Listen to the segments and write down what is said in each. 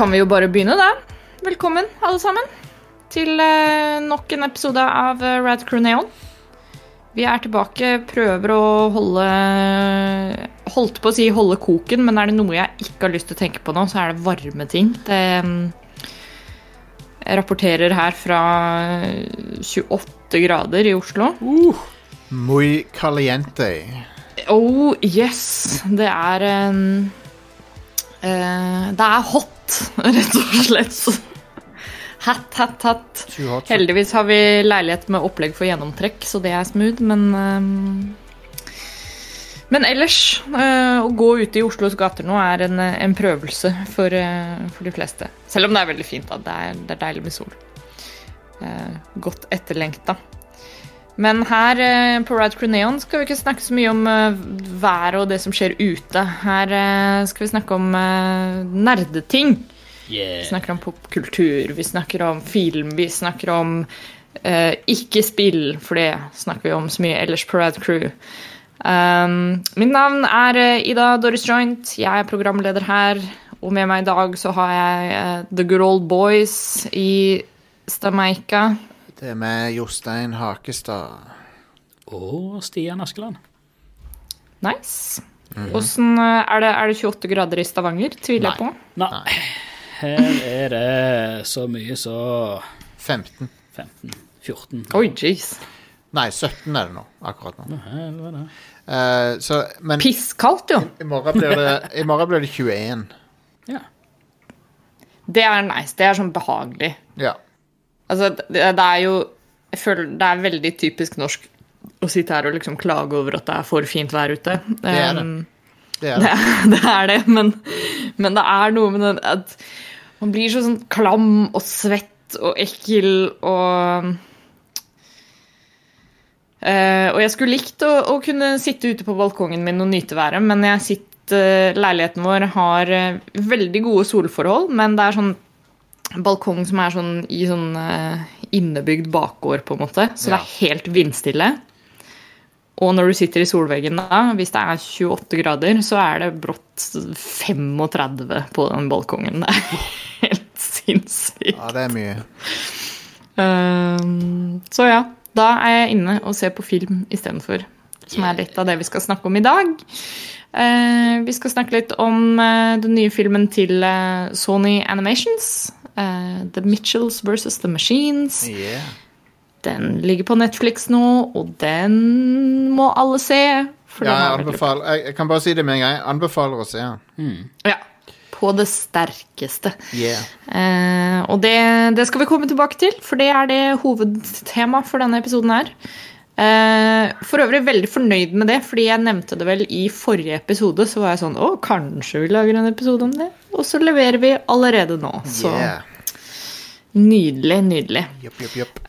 kan vi jo bare begynne, da. Velkommen, alle sammen, til eh, nok en episode av uh, Rad Crew Neon. Vi er tilbake, prøver å holde Holdt på å si holde koken, men er det noe jeg ikke har lyst til å tenke på nå, så er det varme ting. Det Jeg rapporterer her fra 28 grader i Oslo. Muy caliente. Oh, yes! Det er um, uh, Det er hot, rett og slett. Hatt, hatt, hatt. Heldigvis har vi leilighet med opplegg for gjennomtrekk, så det er smooth, men um, Men ellers, uh, å gå ute i Oslos gater nå er en, en prøvelse for, uh, for de fleste. Selv om det er veldig fint, da. Det er, det er deilig med sol. Uh, godt etterlengta. Men her eh, på Ride Crew Neon skal vi ikke snakke så mye om eh, været og det som skjer ute. Her eh, skal vi snakke om nerdeting. nerdeting. Vi snakker om popkultur, vi snakker om film, vi snakker om eh, ikke spill, for det snakker vi om så mye ellers på Ride Crew. Um, mitt navn er eh, Ida Doris Joint, jeg er programleder her, og med meg i dag så har jeg eh, The Good Old Boys i Stamaika. Det er med Jostein Hakestad. Og Stian Askeland. Nice. Hvordan, eh, er, det, er det 28 grader i Stavanger? Tviler jeg på. Nei. Her er det så mye så 15. 15-14. Oi, jeez. Nei, 17 er det nå. Akkurat nå. Helvete. Eh, så, men Pisskaldt, jo. i morgen blir det, i morgen blir det 21. Ja. Det er nice. Det er sånn behagelig. Ja. Altså, det, det er jo Jeg føler det er veldig typisk norsk å sitte her og liksom klage over at det er for fint vær ute. Det er det. Um, Det er det, det. er, det er men, men det er noe med den at man blir så sånn klam og svett og ekkel og Uh, og jeg skulle likt å, å kunne sitte ute på balkongen min og nyte været, men jeg sitter, leiligheten vår har eh, veldig gode solforhold, men det er sånn balkong som er sånn i sånn eh, innebygd bakgård, på en måte. Så det er helt vindstille. Og når du sitter i solveggen da, hvis det er 28 grader, så er det brått 35 på den balkongen. Det er helt sinnssykt. Ja, det er mye. Ehm, så ja, da er jeg inne og ser på film istedenfor. Som er litt av det vi skal snakke om i dag. Eh, vi skal snakke litt om eh, den nye filmen til eh, Sony Animations. Eh, The Mitchells versus The Machines. Yeah. Den ligger på Netflix nå, og den må alle se. For Ja, den jeg, anbefaler, jeg, jeg kan bare si det med en gang. Jeg anbefaler å se den. Ja, på det sterkeste. Yeah. Eh, og det, det skal vi komme tilbake til, for det er det hovedtemaet for denne episoden her. Eh, for øvrig veldig fornøyd med det, fordi jeg nevnte det vel i forrige episode. Så var jeg sånn Å, kanskje vi lager en episode om det? Og så leverer vi allerede nå. Så Yeah. nydelig, nydelig. Yep, yep, yep.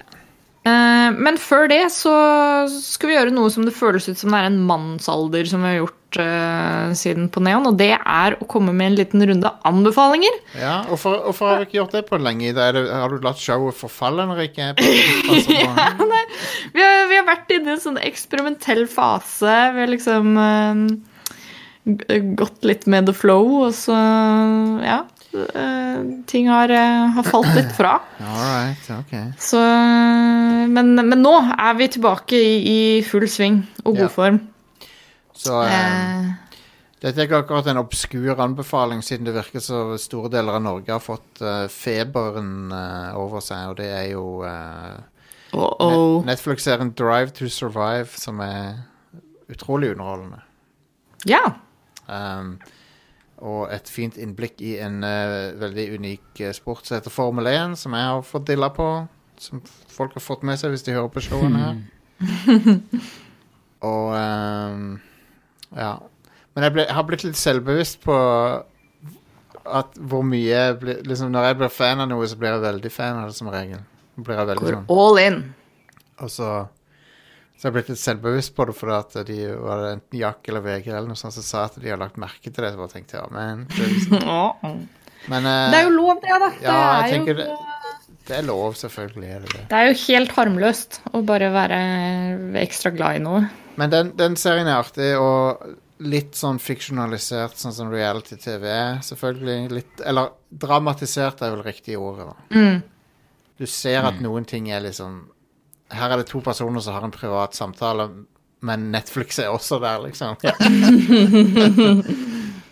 Eh, men før det så skal vi gjøre noe som det føles ut som det er en mannsalder som vi har gjort siden på Neon, og det er å komme med en liten runde anbefalinger. Ja, hvorfor, hvorfor har du ikke gjort det på lenge? Det, har du latt showet forfalle når det ikke er på? Vi har, vi har vært inne i en sånn eksperimentell fase. Vi har liksom uh, gått litt med the flow, og så Ja. Uh, ting har, uh, har falt litt fra. Alright, ok. Så Men, men nå er vi tilbake i, i full sving og god yeah. form. Så eh, Eh, dette er ikke akkurat en obskur anbefaling, siden det virker så store deler av Norge har fått eh, feberen eh, over seg, og det er jo uh, oh, Net Netflix-serien Drive to Survive, som er utrolig underholdende. Ja. Um, og et fint innblikk i en uh, veldig unik sport som heter Formel 1, som jeg har fått dilla på. Som folk har fått med seg hvis de hører på showene her. og ehm, ja. Men jeg, ble, jeg har blitt litt selvbevisst på at hvor mye jeg blir, liksom Når jeg blir fan av noe, så blir jeg veldig fan av det som regel. Blir jeg veldig Går sånn all in. Og så Så jeg har blitt litt selvbevisst på det, fordi at de var det enten Jack eller VG eller noe sånt som sa at de har lagt merke til det. Så bare tenkte jeg, ja, men det er liksom, Men eh, Det er jo lov, det, da. ja, det, jeg er tenker det, det er lov, selvfølgelig er det det. det er jo helt harmløst å bare være ekstra glad i noe. Men den, den serien er artig, og litt sånn fiksjonalisert, sånn som reality-TV er, selvfølgelig. Litt, eller dramatisert er vel riktig ordet. da. Mm. Du ser at noen ting er liksom Her er det to personer som har en privat samtale, men Netflix er også der, liksom.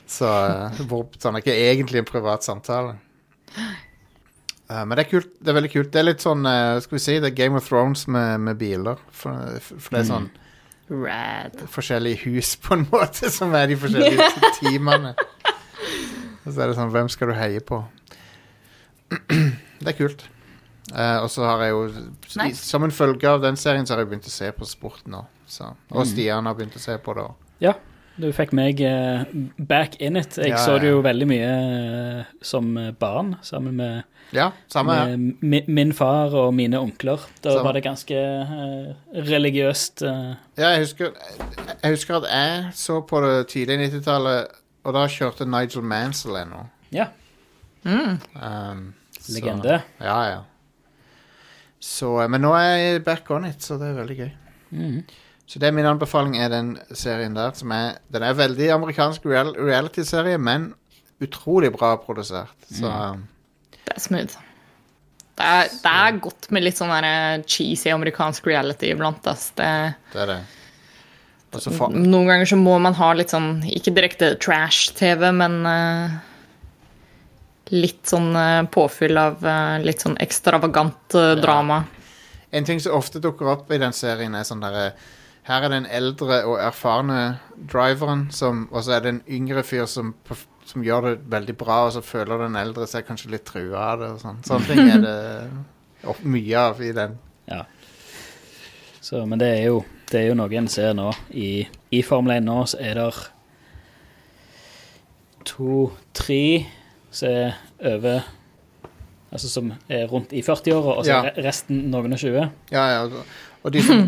Så eh, hvor, sånn er ikke egentlig en privat samtale. Uh, men det er kult. Det er veldig kult. Det er litt sånn uh, Skal vi si det er Game of Thrones med, med biler. For, for det er sånn Rad. forskjellige hus, på en måte, som er de forskjellige teamene. Og så er det sånn Hvem skal du heie på? Det er kult. Uh, og så har jeg jo Nice. Som en følge av den serien så har jeg begynt å se på sport nå. Så. Og Stian har begynt å se på det. også. Ja, du fikk meg uh, back in it. Jeg Ja, så det ja. jo veldig mye uh, som barn, sammen med, Ja, samme her. med mi, min far og mine onkler. Da Samme. var det ganske uh, religiøst. Uh. Ja, jeg husker, jeg husker at jeg så på det tidlig 90-tallet, og da kjørte Nigel Mansell ennå. ja, Mm. Um, så- legende. Ja, ja. Så, eh, men nå er jeg back on it, så det er veldig gøy. Mm. Så det er min anbefaling er den serien der, som er Den er veldig amerikansk real, reality-serie, men utrolig bra produsert. Så um, Det er smooth. Det er, det er godt med litt sånn eh, cheesy amerikansk reality iblant. ass. Det, det er det. Fa- noen ganger så må man ha litt sånn, ikke direkte trash-TV, men uh, litt sånn uh, påfyll av uh, litt sånn ekstravagant drama. En ting som ofte dukker opp i den serien, er sånn derre Her er den eldre og erfarne driveren, som, og så er det en yngre fyr som, som gjør det veldig bra, og så føler den eldre seg kanskje litt trua av det. og sånn. Sånne ting er det opp, mye av i den. Ja. Så, men det er jo det er jo noe en ser nå. I, i Formel 1 nå så er det to, tre som er over Altså som er rundt i 40-åra, og så Ja. resten noen og 20. Ja, ja. Og de som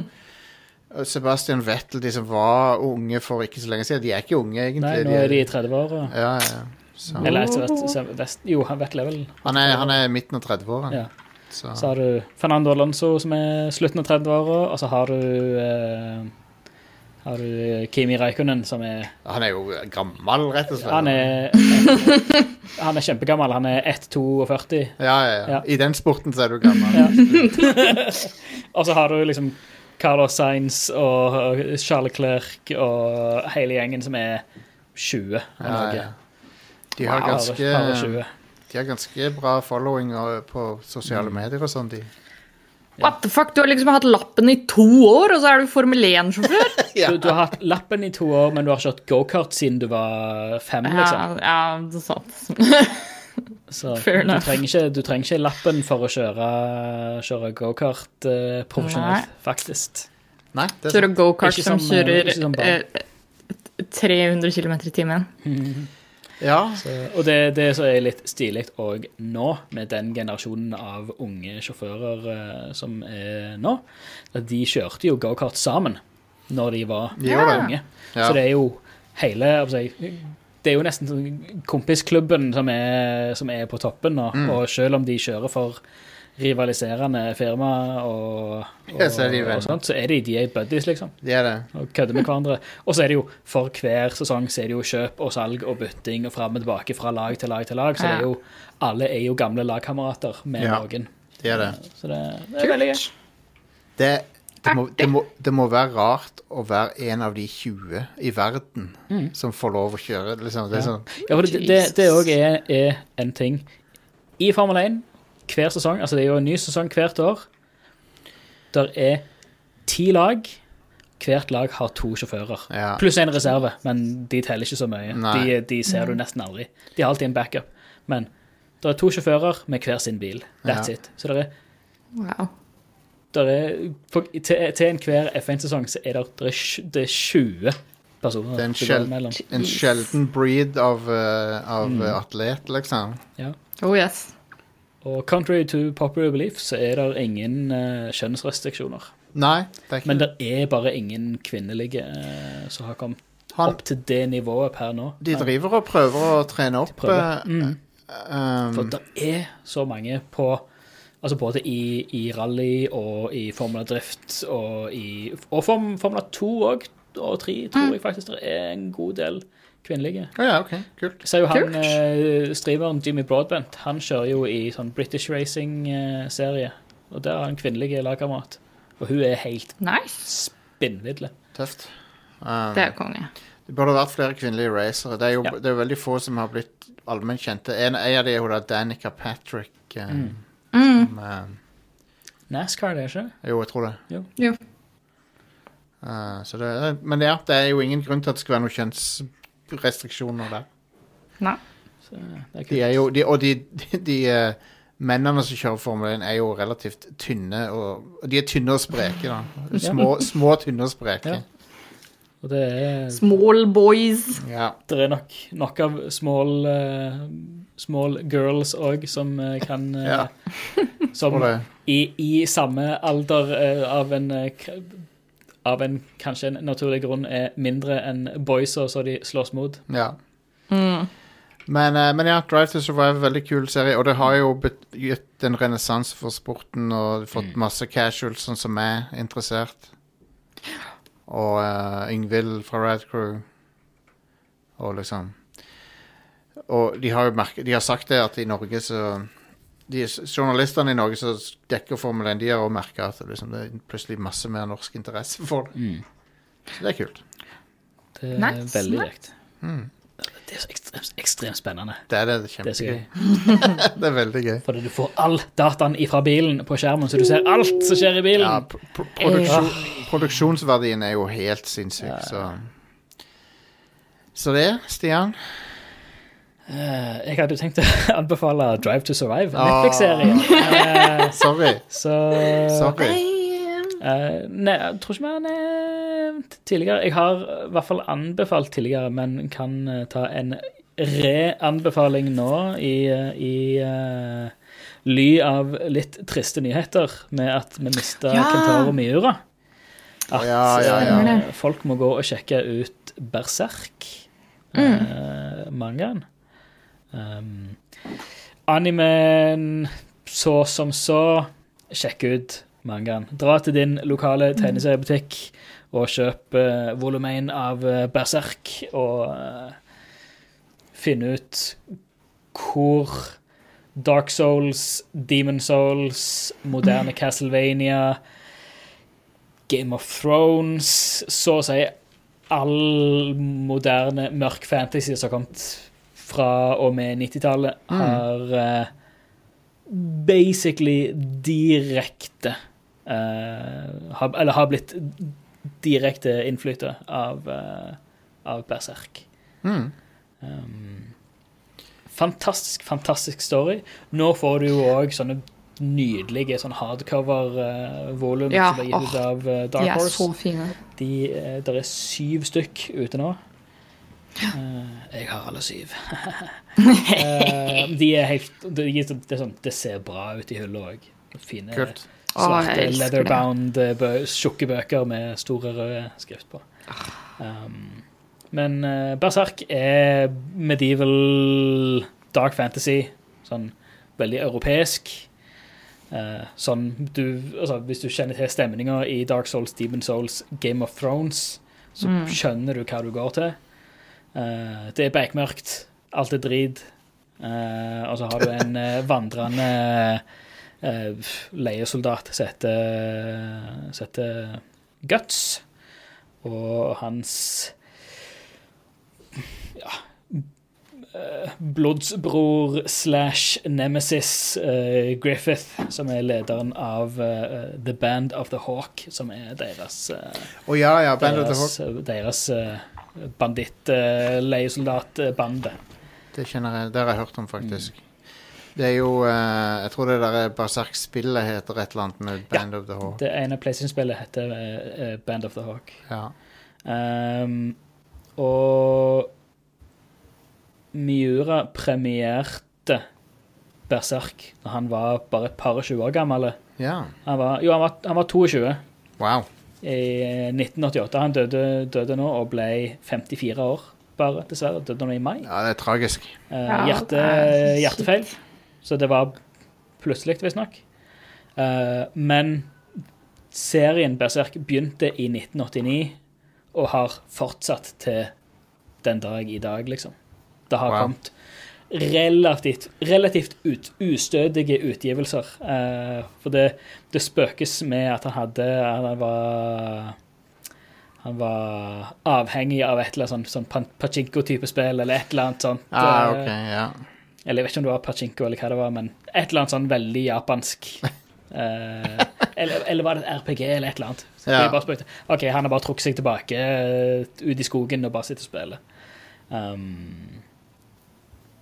Sebastian Vettel, de som var unge for ikke så lenge siden, de er ikke unge, egentlig. Nei, nå er de i 30-åra. Ja, ja. Så. Eller etter Jo, han vet level. Han, er, han er midten av 30-åra. Ja. Så. Så har du Fernando Alonso som er slutten av 30-åra, og så har du eh, har du Kimi Reikunen, som er Han er jo gammel, rett og slett. Han er, han er kjempegammel. Han er 1,42. Ja, ja, ja. Ja. I den sporten så er du gammel. Ja. og så har du liksom Carlos Sainz og Charles Clerc og hele gjengen som er 20. eller Ja, De har ganske par og 20. De har ganske bra following på sosiale Mm. medier og sånn, de. What the fuck? Du har liksom hatt lappen i to år, og så er du Formel 1-sjåfør? Du, du har hatt lappen i to år, men du har kjørt gokart siden du var fem, liksom. Ja, ja, det er sant. Så Fair du trenger, ikke, du trenger ikke lappen for å kjøre, kjøre gokart eh, profesjonelt, Nei. faktisk. Nei, det er sant. gokart som som, eh, kjører som barn. eh, 300 km i timen. Ja, Så, og det, det som er litt stilig òg nå, med den generasjonen av unge sjåfører eh, som er nå, at de kjørte jo gokart sammen når de var ja. unge. Ja. Så det er jo hele jeg Det er jo nesten sånn kompisklubben som er, som er på toppen nå. Mm. Og selv om de kjører for rivaliserende firma og, og, Ja, så er og sånt, så er de, de er buddies, liksom de er det. og kødder med hverandre. Og så er det jo for hver sesong så er det jo kjøp og salg og bytting og fram og tilbake fra lag til lag til lag. Så det er jo, alle er jo gamle lagkamerater med Ja. noen. De er det. Så det, det er veldig gøy. Det, det, må, det, må, det må være rart å være en av de 20 i verden som får lov å kjøre. Liksom. Det er sånn, Ja, for det, også er, er en ting. I Formel 1, hver sesong, altså det er jo en ny sesong hvert år, der er ti lag. Hvert lag har to sjåfører. Ja. Pluss en reserve, men de teller ikke så mye. De, de ser du nesten aldri. De har alltid en backup. Men det er to sjåfører med hver sin bil. That's Ja. it. Så det er, Wow. Der er for, til, til enhver F1-sesong så er det, det, er, det er 20 personer. Det er en skjell- en sjelden breed av, eh, av Mm. eh, atlet, liksom. Ja. Oh yes. Og contrary to popular belief så er det ingen uh, kjønnsrestriksjoner. Nei, det er ikke Men det er bare ingen kvinnelige uh, som har kommet Han, opp til det nivået per nå. De driver og prøver å trene opp Mm. Mm. um, For det er så mange på Altså både i, i rally og i Formula Drift og i Og Form, Formula 2 òg, og 3 tror jeg faktisk det er en god del kvinnelige. Oh, ja, OK. Kult. Så jo han eh, streameren Jimmy Broadbent. Han kjører jo i sånn British Racing-serie. Og der har han kvinnelige lagkamerat. Og hun er helt Nice. spinnvidle. Tøft. Um, Det er konge. det burde vært flere kvinnelige racere. Det er jo Ja. det er veldig få som har blitt allment kjente. En, en av de er jo da Danica Patrick. Um, Mm. Mm. som, eh, NASCAR, det er ikke? jo, jeg tror det. Jo. Jo. Eh, så det, men ja, det er jo ingen grunn til at det skal være noen kjønnsrestriksjoner der. Nei. Så det er kult. De er jo, de, og de, de, de eh, mennene som kjører Formel 1, er jo relativt tynne. Og, og de er tynne og spreke, da. Små, små tynne og spreke. Ja. Og det er, Small boys. Ja. det er nok, nok av small, eh, small girls òg som eh, kan eh, Ja. Som i, i samme alder eh, av en av en kanskje en naturlig grunn er mindre enn boysa som de slåss mot. ja. Mm. Men, men ja, Drive to Survive, veldig kul serie. Og det har jo gitt en renessanse for sporten og fått masse casuals sånn som meg interessert. Og uh, Yngvild fra Rad Crew. Og liksom Og de har jo merket, de har sagt det at i Norge så de Journalistene i Norge som dekker Formel 1, de har også merka at det, liksom, det er plutselig masse mer norsk interesse for det. Så det er kult. Det er Nice, veldig kjekt. Mm. Det er så ekstremt, ekstremt spennende. Det er det. det er Det er kjempegøy. Det er veldig gøy. Fordi du får all dataen ifra bilen på skjermen, så du ser alt som skjer i bilen. Ja, pr pro produksjon, produksjonsverdien er jo helt sinnssyk, så Så det, Stian. Eh, jeg hadde tenkt å anbefale Drive to Survive, Ah. Netflix-serien. Eh, Sorry. så Sorry. Eh, nei, jeg tror ikke vi har nevnt tidligere. Jeg har i hvert fall anbefalt tidligere, men kan ta en re-anbefaling nå i, i uh, ly av litt triste nyheter med at vi mista Ja. Kentaro Miura. At Ja, ja, ja. folk må gå og sjekke ut Berserk, eh, mangaen. Um, animen så som så, sjekk ut mangaen. Dra til din lokale tegneseriebutikk og kjøp uh, volum 1 av uh, Berserk, og uh, finn ut hvor Dark Souls, Demon Souls, moderne Castlevania, Game of Thrones, så å si all moderne mørk fantasy som har kommet fra og med 90-tallet, har eh, basically direkte eh, har, Eller har blitt direkte innflytta av, eh, av Berserk. Mm. Um, fantastisk, fantastisk story. Nå får du jo òg sånne nydelige sånn hardcover-volum Ja, som er gitt ut av Horse. De er så fine. De, uh, der er syv stykk ute nå. Eh, jeg har alle syv. Eh, de er helt det, sånn- det, er sånn, det ser bra ut i hullet òg. Fine, Kult. Svarte leatherbound, eh, bø- tjukke bøker med store røde skrift på. Um, men Berserk er medieval dark fantasy. Sånn veldig europeisk. Uh, sånn du, altså, hvis du kjenner til stemninga i Dark Souls, Demon Souls, Game of Thrones, så skjønner du hva du går til. Eh, det er bekmørkt. Alt er drit. Eh, og så har du en eh, vandrende leiesoldat som heter, Guts. Og hans ja, blodsbror slash nemesis uh, Griffith, som er lederen av uh, The Band of the Hawk, som er deres uh, oh, ja, ja. Band of the deres, Hawk. deres banditt-leiesoldatbande. Det kjenner jeg, det har jeg hørt om, faktisk. Det er jo eh, Jeg tror det der Berserk-spillet heter et eller annet med Band of the Hawk. Det ene PlayStation-spillet heter eh, Band of the Hawk. Ja. Um, og Miura premierte Berserk når han var bare et par og 20 år gammel. ja. Han var, jo, han var, han var 22 Wow. I 1988. Han døde, døde nå og ble 54 år, bare, dessverre. Døde nå i mai. Ja, det er tragisk. Eh, hjerte, er hjertefeil. Så det var plutselig, visstnok. Uh, men serien Berserk begynte i 1989 og har fortsatt til den dag i dag, liksom. Det har Wow. kommet relativt, relativt ut, ustødige utgivelser. Eh, for det, det spøkes med at han hadde Han var han var avhengig av et eller annet sånn, sånn pachinko-type spill, eller et eller annet sånt. Ah, okay, ok, ja. eller jeg vet ikke om det var pachinko eller hva det var, men et eller annet sånn veldig japansk. Eh, eller, eller var det et RPG eller et eller annet? Så Ja. bare spurte, ok, han har bare trukket seg tilbake eh, ut i skogen og bare sitter og spiller. Um,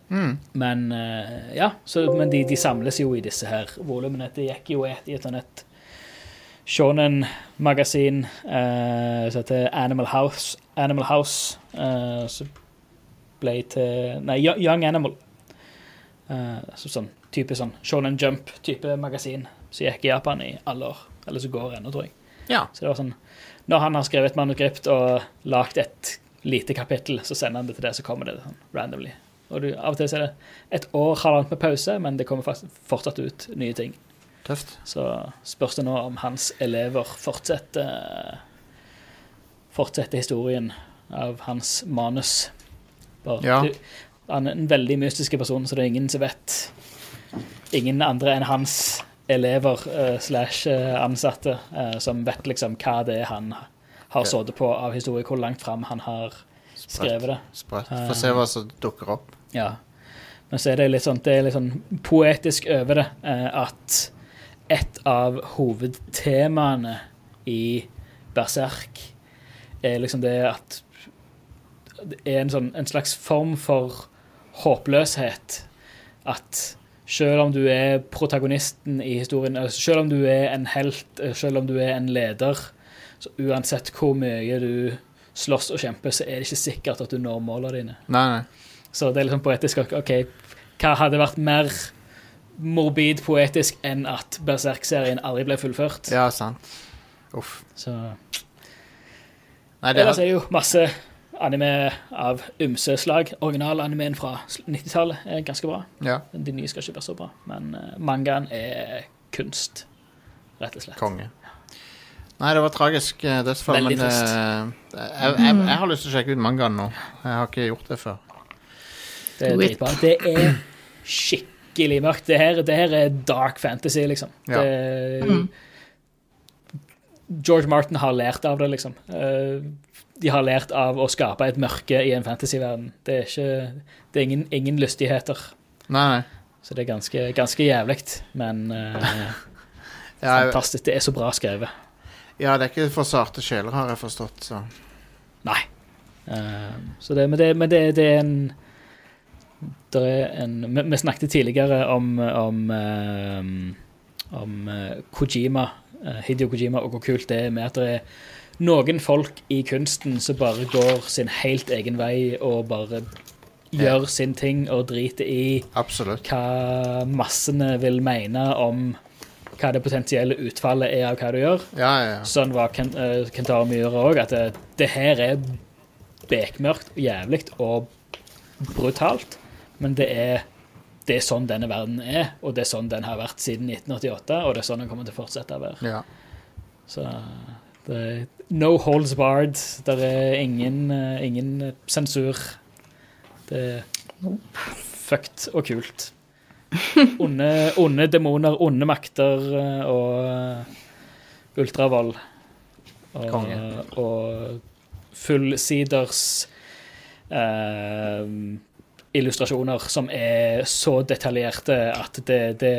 Mm. men eh, ja, så, men de, de samles jo i disse her volumene. Det gikk jo et, i et sånt et Shonen-magasin eh, som heter Animal House, Animal House eh, som ble til Nei, Young Animal. Eh, så sånn type sånn Shonen Jump-type magasin som gikk i Japan i alle år. Eller som går ennå, tror jeg. Ja. Så det var sånn Når han har skrevet et manuskript og lagd et lite kapittel, så sender han det til det, så kommer det sånn randomly. Og du, av og til så er det et år halvannet med pause, men det kommer faktisk fortsatt ut nye ting. Tøft. Så spørs det nå om hans elever fortsetter Fortsetter historien av hans manus. Bare, Ja. du, han er en veldig mystisk person, så det er ingen som vet Ingen andre enn hans elever uh, slash eh, ansatte uh, som vet liksom hva det er han har sittet på av historie, hvor langt fram han har skrevet det. Sprøtt. Få se hva som dukker opp. Ja. Men så er det litt sånn, det er litt sånn poetisk over det eh, at et av hovedtemaene i Berserk er liksom det at det er en, sånn, en slags form for håpløshet. At selv om du er protagonisten i historien, selv om du er en helt, selv om du er en leder, så uansett hvor mye du slåss og kjemper, så er det ikke sikkert at du når målene dine. Nei, nei. Så det er liksom poetisk. ok, hva hadde vært mer morbid poetisk enn at Berserk-serien aldri ble fullført? Ja, sant. Uff. Så Nei, det Ellers er det jo masse anime av ymse slag. Originalanimeen fra 90-tallet er ganske bra. Ja, De nye skal ikke være så bra, men eh, mangaen er kunst, rett og slett. konge. Nei, det var tragisk eh, dødsfall, Veldig men eh, jeg, jeg, jeg har lyst til å sjekke ut mangaen nå. Jeg har ikke gjort det før. Det er dritbra. Det er skikkelig mørkt. Det her, det her er dark fantasy, liksom. Ja. Det, Mm. George Martin har lært av det, liksom. Eh, De har lært av å skape et mørke i en fantasyverden. Det er ikke Det er ingen, ingen lystigheter. Nei. Så det er ganske, ganske jævlig, men uh, Ja, fantastisk. Det er så bra skrevet. ja, det er ikke for sarte sjeler, har jeg forstått, så Nei. Uh, så det, men det, men det, det er en en Vi, vi snakket tidligere om om, um, om eh, Kojima, Hidio Hideo Kojima, og hvor kult det er med at det er noen folk i kunsten som bare går sin helt egen vei og bare gjør sin ting og driter i absolutt. hva massene vil mene om hva det potensielle utfallet er av hva du gjør. Ja, ja, ja. Sånn var Ken, Kentaro Myhre òg, at det, det her er bekmørkt og jævlig og brutalt, men det er, det er sånn denne verden er, og det er sånn den har vært siden 1988, og det er sånn den kommer til å fortsette å være. ja. Så det er no holds barred, det er ingen, eh, ingen sensur. Det er fucked og kult. Onde, onde demoner, onde makter eh, og eh, ultravold. Og, og fullsiders eh, illustrasjoner som er så detaljerte at det, det,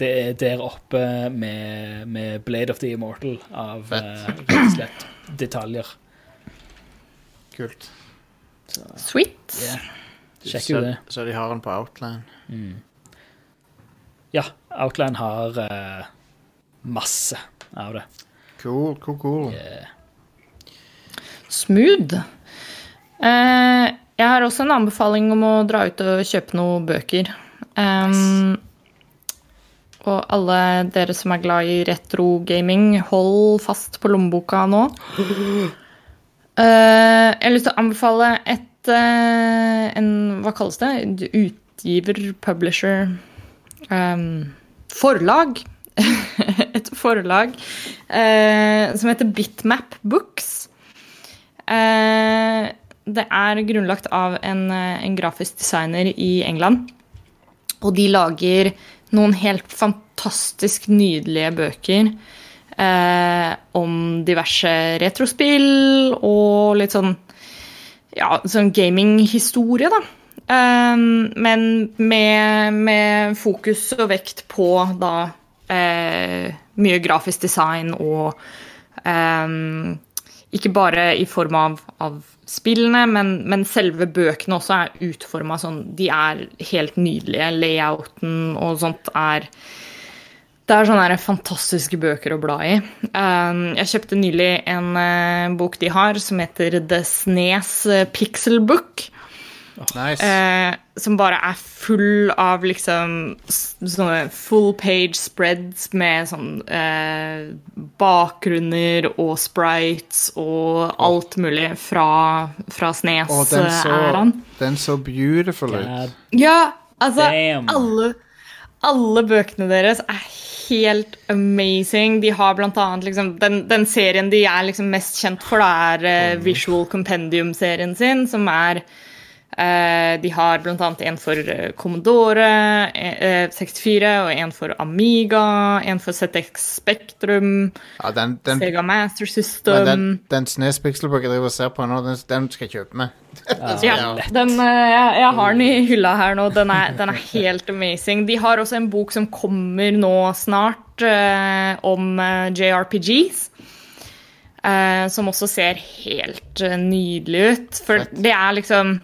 det er der oppe med, med Blade of the Immortal av eh, rett og slett detaljer. Kult. Sweet. Yeah. Sjekk så, jo det. Så de har den på Outland. Mm. Ja, Outland har uh, masse av det. Cool, cool, cool. Yeah. Smooth. Eh, jeg har også en anbefaling om å dra ut og kjøpe noen bøker. Um, og alle dere som er glad i retro-gaming, hold fast på lommeboka nå. Uh, jeg har lyst til å anbefale et uh, en, Hva kalles det? Utgiver, publisher um, Forlag. et forlag uh, som heter Bitmap Books. Eh, det er grunnlagt av en, eh, en grafisk designer i England. Og de lager noen helt fantastisk nydelige bøker eh, om diverse retrospill og litt sånn ja, sånn gaminghistorie, da. Eh, men med, med, fokus og vekt på da eh, mye grafisk design og um, Ikke bare i form av, av spillene, men, men, selve bøkene også er utforma sånn De er helt nydelige. Layouten og sånt er det er sånne fantastiske bøker å bla i. Um, jeg kjøpte nylig en uh, bok de har som heter The Snes Pixel Book. Nice. Eh, som bare er full av liksom sånne full page spreads med sånn eh, bakgrunner og sprites og alt mulig fra, fra Snes-æraen. Den så beautiful ut. Ja, altså alle, alle bøkene deres er helt amazing. De har blant annet liksom, den, den, serien de er liksom mest kjent for, da, er uh, Visual Compendium-serien sin, som er De har annet en for uh, Commodore uh, 64 og en for Amiga, en for ZX Spektrum, ja, den, den, Sega Master System Den, den Snes Pixelbook jeg driver og ser på nå, den, den skal jeg kjøpe med. ja, den, jeg, jeg, har den i hylla her nå. Den er, den er, helt amazing. De har også en bok som kommer nå snart, eh, om JRPGs. Eh, som også ser helt nydelig ut. For det er liksom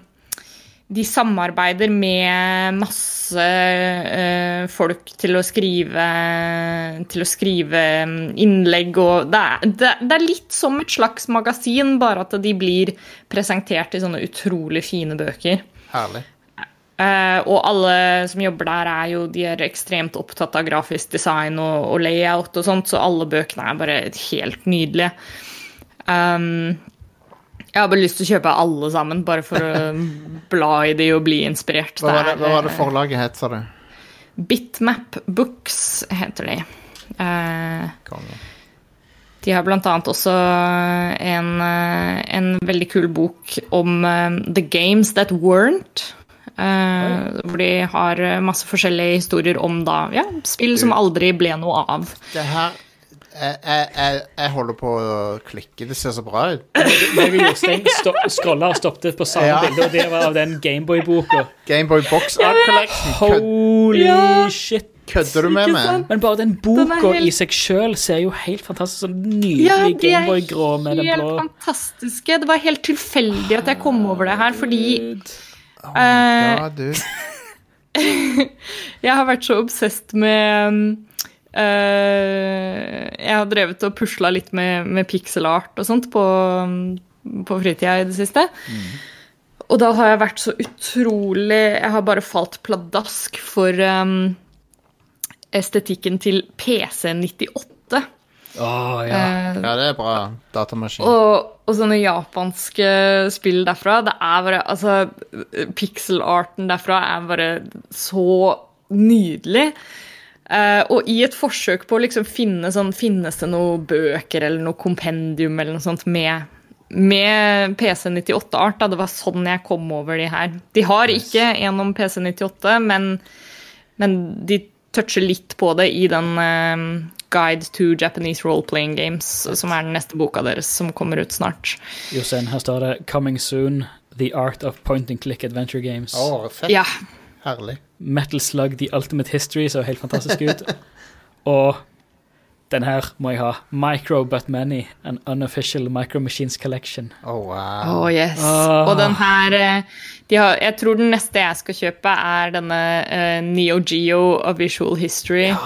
de samarbeider med masse uh, folk til å skrive til å skrive innlegg og det er, det, det er, litt som et slags magasin, bare at de blir presentert i sånne utrolig fine bøker. Herlig. Uh, og alle som jobber der, er jo de er ekstremt opptatt av grafisk design og, og layout og sånt, så alle bøkene er bare helt nydelige. Um, jeg har bare lyst til å kjøpe alle sammen, bare for å bla i de og bli inspirert. Hva var det, hva var det forlaget het, sa du? Bitmap Books heter de. Eh, de har blant annet også en, en veldig kul bok om uh, The Games That Weren't. Uh, hvor de har masse forskjellige historier om da, ja, spill som aldri ble noe av. Det her jeg, jeg, jeg, holder på å klikke. Det ser så bra ut. Og Jostein scrolla og stoppet på samme ja. bilde, og det var av den Gameboy-boka. Gameboy Box Art Collection. Holy ja. shit. Kødder du med meg? Men bare den boka helt... i seg sjøl ser jo helt fantastisk Sånn nydelig ja, Gameboy-grå med den blå. Helt fantastiske. Det var helt tilfeldig at jeg kom over det her, fordi oh my God, uh, jeg har vært så obsesst med Uh, jeg har drevet og pusla litt med, med pixelart og sånt på, på fritida i det siste. Mm. Og da har jeg vært så utrolig Jeg har bare falt pladask for um, estetikken til PC98. Oh, ja. Uh, ja, det er bra datamaskin. Og, og, sånne japanske spill derfra. Det er bare Altså, pixelarten derfra er bare så nydelig. Uh, og i et forsøk på å liksom finne sånn Finnes det noen bøker eller noe kompendium eller noe sånt med, med PC98-art? da Det var sånn jeg kom over de her. De har ikke en om PC98, men, men, de toucher litt på det i den uh, Guide to Japanese Role-Playing Games, som er den neste boka deres, som kommer ut snart. Jostein, her står det 'Coming soon. The Art of Point and Click Adventure Games'. Oh, fett. Ja. Herlig. Metal Slug The Ultimate History så helt fantastisk ut. Og den her må jeg ha. Micro But Many, an unofficial Micro Machines collection. Oh, wow. Oh, yes. Oh. Og den her eh, de har, Jeg tror den neste jeg skal kjøpe, er denne uh, Neo Geo of Visual History. Ja.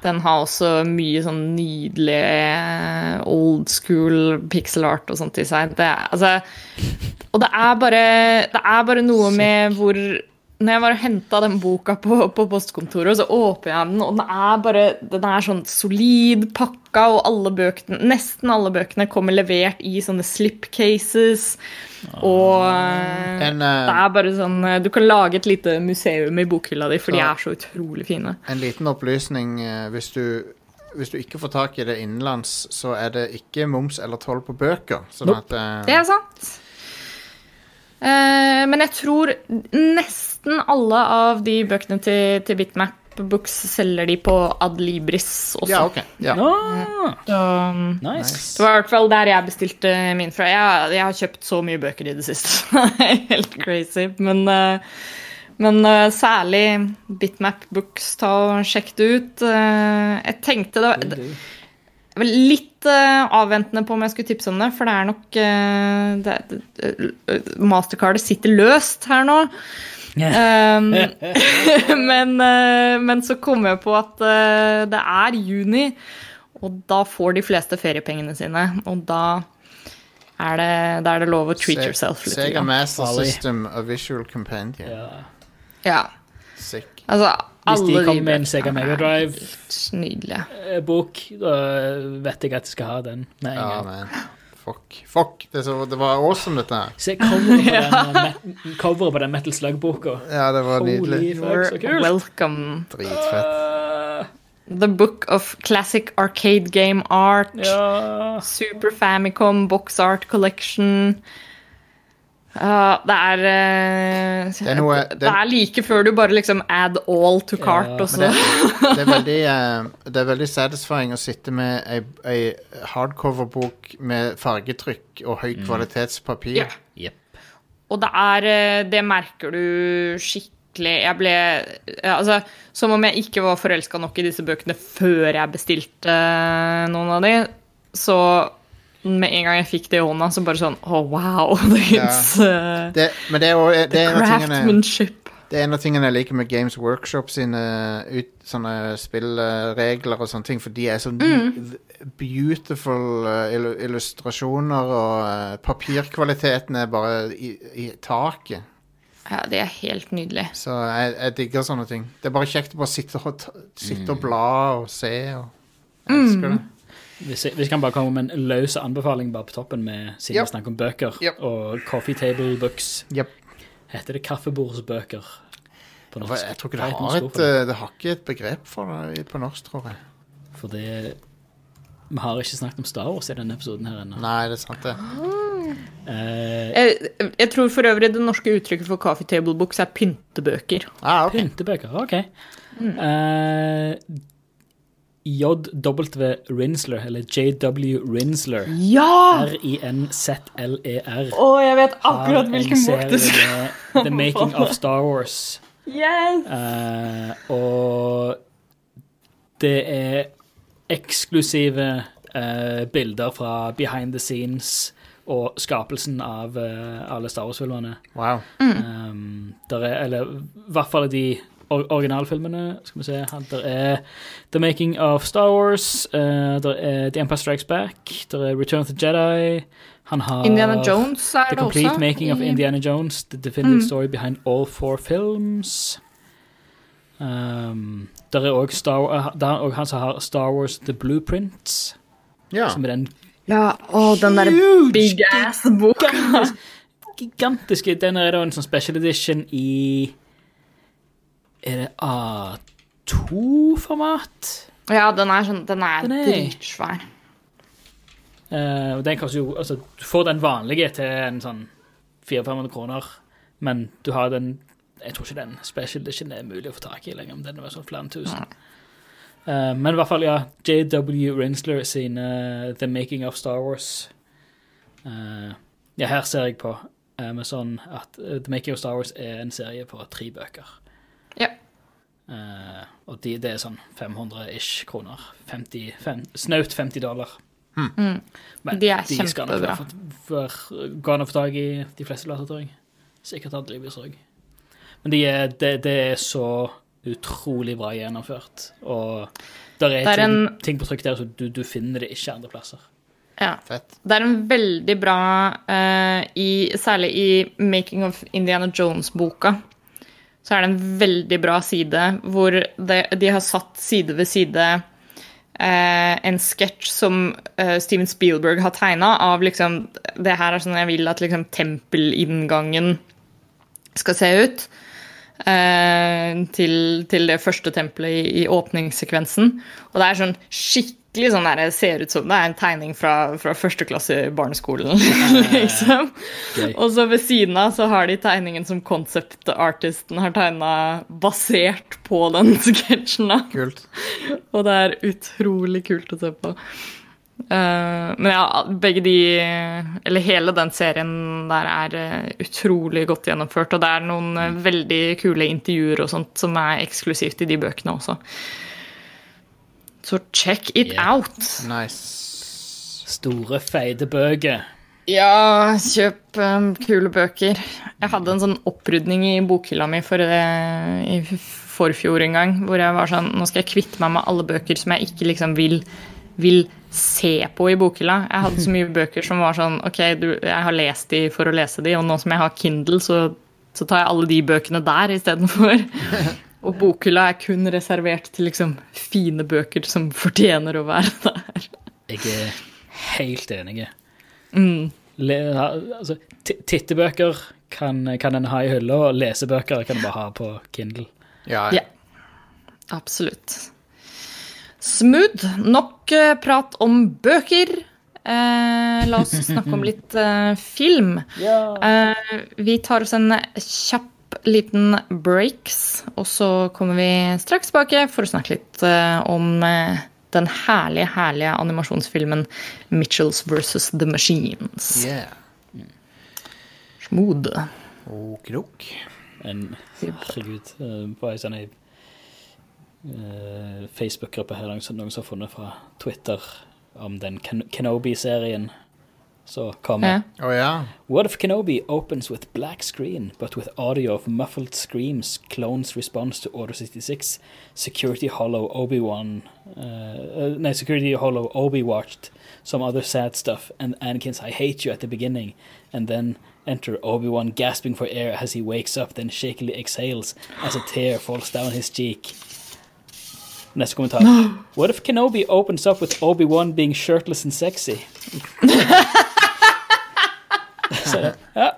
Den har også mye sånn nydelig eh, old school pixel art og sånt i seg. Det altså, og det er bare, det er bare noe med hvor når jeg var og henta den boka på, på, postkontoret, så åpner jeg den, og den er bare den er sånn solid pakka, og alle bøkene, nesten alle bøkene kommer levert i sånne slipcases. Og ah. en, uh, det er bare sånn Du kan lage et lite museum i bokhylla di, for de er så utrolig fine. En liten opplysning. Eh, hvis du hvis du ikke får tak i det innenlands, så er det ikke moms eller toll på bøker. Sånn Nope. at uh... Det er sant. Uh, men jeg tror nesten alle av de bøkene til, til Bitmap Books selger de på Adlibris også. Ja, ok. Ja. Ah, Så, um, nice. det var i hvert fall der jeg bestilte min fra. Jeg, jeg har kjøpt så mye bøker i det siste. Helt crazy. Men, eh, men eh, særlig Bitmap Books, ta og sjekk det ut. Eh, jeg tenkte det var jeg var litt avventende på om jeg skulle tipse om det, for det er nok det, det, Mastercardet sitter løst her nå. Um, men, eh, men så kom jeg på at eh, det er juni, og da får de fleste feriepengene sine. Og da er det, da er det lov å treat Se- yourself litt. Sega. Master. System A Visual Companion. Ja. Ja, Sick. altså, Hvis de kommer med en Sega Mega Drive helt Nydelige. eh, bok, da vet jeg at jeg skal ha den med en gang. man. Fuck. Fuck. Det, så, det var awesome, dette her. Se coveret på, den, eh, på den Metal Slug-boka. Ja, det var nydelig. Fuck, så You're kult! welcome. Dritfett. Uh, The Book of Classic Arcade Game Art. ja. Super Famicom Box Art Collection. Ja, det er uh, Det er noe- det, det- er like før du bare liksom add all to cart, Ja, og så det, det, er veldig, uh, det er veldig satisfying å sitte med ei, ei hardcover-bok med fargetrykk og høy kvalitetspapir. Ja. Yep. Og det er eh, Det merker du skikkelig Jeg ble ja, Altså, som om jeg ikke var forelska nok i disse bøkene før jeg bestilte noen av de, så med en gang jeg fikk det i hånda, så bare sånn Å, wow. It's uh, Det, det er, det, er tingene, craftsmanship. det er en av tingene jeg liker med Games Workshop sine ut, sånne spillregler og sånne ting, for de er så beautiful eh, illustrasjoner, og eh, papirkvaliteten er bare i, i taket. Ja, det er helt nydelig. Så jeg, jeg digger sånne ting. Det er bare kjekt å bare sitte og, sitte og bla og se. Og jeg elsker det. Hvis jeg, hvis jeg kan bare komme med en løs anbefaling bare på toppen, med, siden Yep. vi snakker om bøker, Yep. og coffee table books. Yep. Heter det kaffebordsbøker på norsk? Jeg tror ikke det har et, det? eh, det har ikke et begrep for det på norsk, tror jeg. For det Vi har ikke snakket om Star Wars i denne episoden her ennå. Nei, det er sant, det. Eh, Jeg, jeg tror for øvrig det norske uttrykket for coffee table books er pyntebøker. Ah, okay. Pyntebøker, OK. Eh, JW Rinsler, eller JW Rinsler. Ja! R-I-N-Z-L-E-R. Å, jeg vet akkurat hvilken bok det skal The Making of Star Wars. Yes! Uh, og det er eksklusive uh, bilder fra behind the scenes og skapelsen av uh, alle Star Wars-filmene. Wow. Um, der er, eller i hvert fall de or originalfilmene. Skal vi se her, Der er The Making of Star Wars, Uh, der er The Empire Strikes Back, der er Return of the Jedi. Han har Indiana Jones er The det også. Complete Making of Indiana Jones, The Definitive Mm. Story Behind All Four Films. Um, der er òg Star eh, er også han som har Star Wars The Blueprints, Ja. som er den Ja, å, den der big ass-boka. gigantiske Den er da en sånn special edition i Er det A2-format? Ja, den er sånn Den er, Den er- dritsvær. Uh, den koster jo Altså, du får den vanlige til en sånn 400-500 kroner, men du har den Jeg tror ikke den special edition er mulig å få tak i lenger, om den er sånn flere enn tusen. Uh, men i hvert fall, ja. JW Rinsler sine The Making of Star Wars. Ja, her ser jeg på Amazon med at The Making of Star Wars er en serie på tre bøker. Ja. Uh, og de, det er sånn 500-ish kroner. 50, fem, snaut 50 dollar. Men De er nok kjempebra. for- for- an å få tak i de fleste plasser, tror jeg. Sikkert Adlibris òg. Men det er, det, de er så utrolig bra gjennomført. Og der er, Det er ting, en- ting på trykk der, så du, du finner det ikke andre plasser. Ja. Fett. Det er en veldig bra uh, i, Særlig i Making of Indiana Jones-boka. Så er det en veldig bra side hvor de, de har satt side ved side eh, en sketsj som eh, Steven Spielberg har tegna av liksom Det her er sånn jeg vil at liksom tempelinngangen skal se ut. eh, til, til det første tempelet i, i åpningssekvensen. Og det er sånn skikkelig sånn der, ser ut som det er en tegning fra, fra førsteklasse i barneskolen. liksom. Og så ved siden av så har de tegningen som concept-artisten har tegna basert på den sketsjen. Kult. Og det er utrolig kult å se på. Uh, men ja, begge de Eller hele den serien der er uh, utrolig godt gjennomført. Og det er noen uh, veldig kule intervjuer og sånt som er eksklusivt i de bøkene også. Så check it Yeah. out. Nice. Store, feite bøker. Ja, kjøp um, kule bøker. Jeg hadde en sånn opprydning i bokhylla mi for, eh, i forfjor en gang, hvor jeg var sånn Nå skal jeg kvitte meg med alle bøker som jeg ikke liksom vil, vil se på i bokhylla. Jeg hadde så mye bøker som var sånn Ok, du, jeg har lest de for å lese de, og nå som jeg har Kindle, så, så tar jeg alle de bøkene der istedenfor. Og bokhylla er kun reservert til liksom fine bøker som fortjener å være der. Jeg er helt enig. Mm. Le, altså, tittebøker kan, kan en ha i hylla, og lesebøker kan en bare ha på Kindle. Ja, Ja. Absolutt. Smooth. Nok eh, prat om bøker. Eh, la oss snakke om litt eh, film. Eh, vi tar oss en kjapp liten breaks, og så kommer vi straks tilbake for å snakke litt eh, om eh, den herlige, herlige animasjonsfilmen Mitchells versus The Machines. Yeah. Smooth. Okidok. En, herregud, eh, på ei sånn ei, eh, Facebook-gruppe her, noen som har funnet fra Twitter om den Ken Kenobi-serien. Så kommer Ja. Å ja. What if Kenobi opens with black screen, but with audio of muffled screams, clones response to Order 66, Security Hollow Obi-Wan, uh, uh, no, Security Hollow Obi watched some other sad stuff, and Anakin's I hate you at the beginning, and then enter Obi-Wan gasping for air as he wakes up, then shakily exhales as a tear falls down his cheek. Neste kommentar. What if Kenobi opens up with Obi-Wan being shirtless and sexy? Så, ja,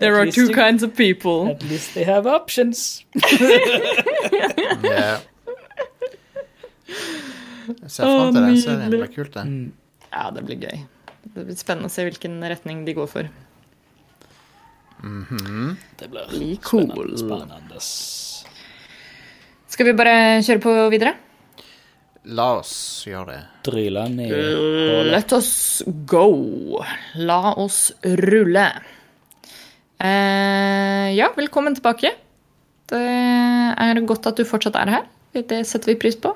There are two kinds of people. At least they have options. Yeah. Jeg ser fram til den serien. Det blir kult, det. Ja, det blir gøy. Det blir spennende å se hvilken retning de går for. Det blir Blir spennende. cool. spennende. Skal vi bare kjøre på videre? La oss gjøre det. Drylan i hålet. Let us go. La oss rulle. Eh, ja, velkommen tilbake. Det er godt at du fortsatt er her. Det setter vi pris på.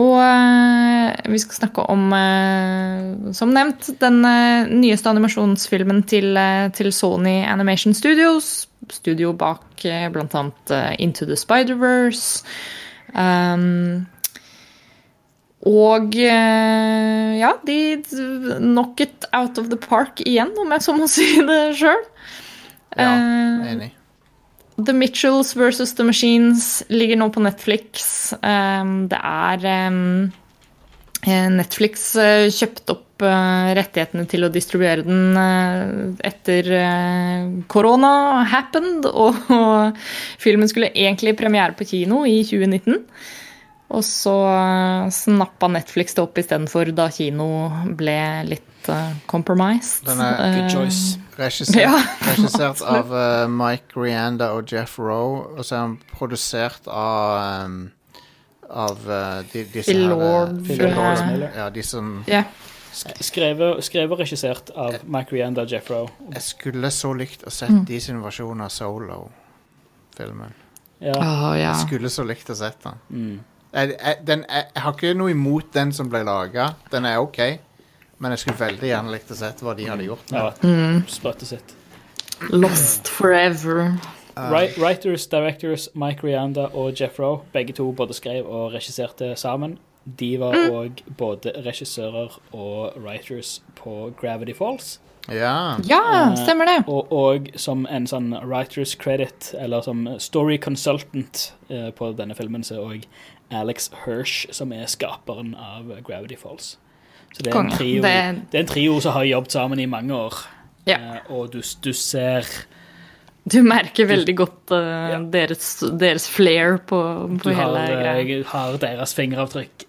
Og eh, vi skal snakke om, eh, som nevnt, den eh, nyeste animasjonsfilmen til, eh, til Sony Animation Studios. Studio bak eh, eh, Into the Spider-Verse. Um, og eh, ja, de knock it out of the park igjen, om jeg så må si det sjøl. Ja, enig. enig. The Mitchells versus The Machines ligger nå på Netflix. Um, det er um, eh, Netflix uh, kjøpte opp uh, rettighetene til å distribuere den uh, etter uh, korona happened, og, og filmen skulle egentlig premiere på kino i 2019. Og så uh, snappa Netflix det opp istedenfor, da kino ble litt uh, compromised. Den er Good Eh, choice. Regissert, Ja, regissert av uh, Mike Rianda og Jeff Rowe, og så er han produsert av um, Av uh, de, disse Phil her, eh, Lord, Phil eh, Lord. Ja, de som yeah. Skrevet, skrevet og regissert av Mike Rianda og Jeff Rowe. Jeg skulle så likt å sett Mm. de sin versjon av Solo-filmen. Ja. Oh, ja. Jeg skulle så likt å sett den. Mm. Jeg, jeg, den jeg, jeg har ikke noe imot den som ble laga. Den er OK. Men jeg skulle veldig gjerne likt å sett hva de hadde gjort. Ja, Med. Mm. sprøtte sitt. Lost forever. Wri- Writers, directors, Mike Rianda og Jeff Rowe, begge to både skrev og regisserte sammen. De var òg både regissører og writers på Gravity Falls. Ja. Ja, stemmer det. Og, og som en sånn writers credit, eller som story consultant eh, på denne filmen, så òg Alex Hirsch, som er skaperen av Gravity Falls. Så det er, en trio, Det- det er en trio som har jobbet sammen i mange år. Ja. Eh, og du, du ser Du merker veldig godt eh, deres, deres flair på, på hele har, hele greia. Du har deres fingeravtrykk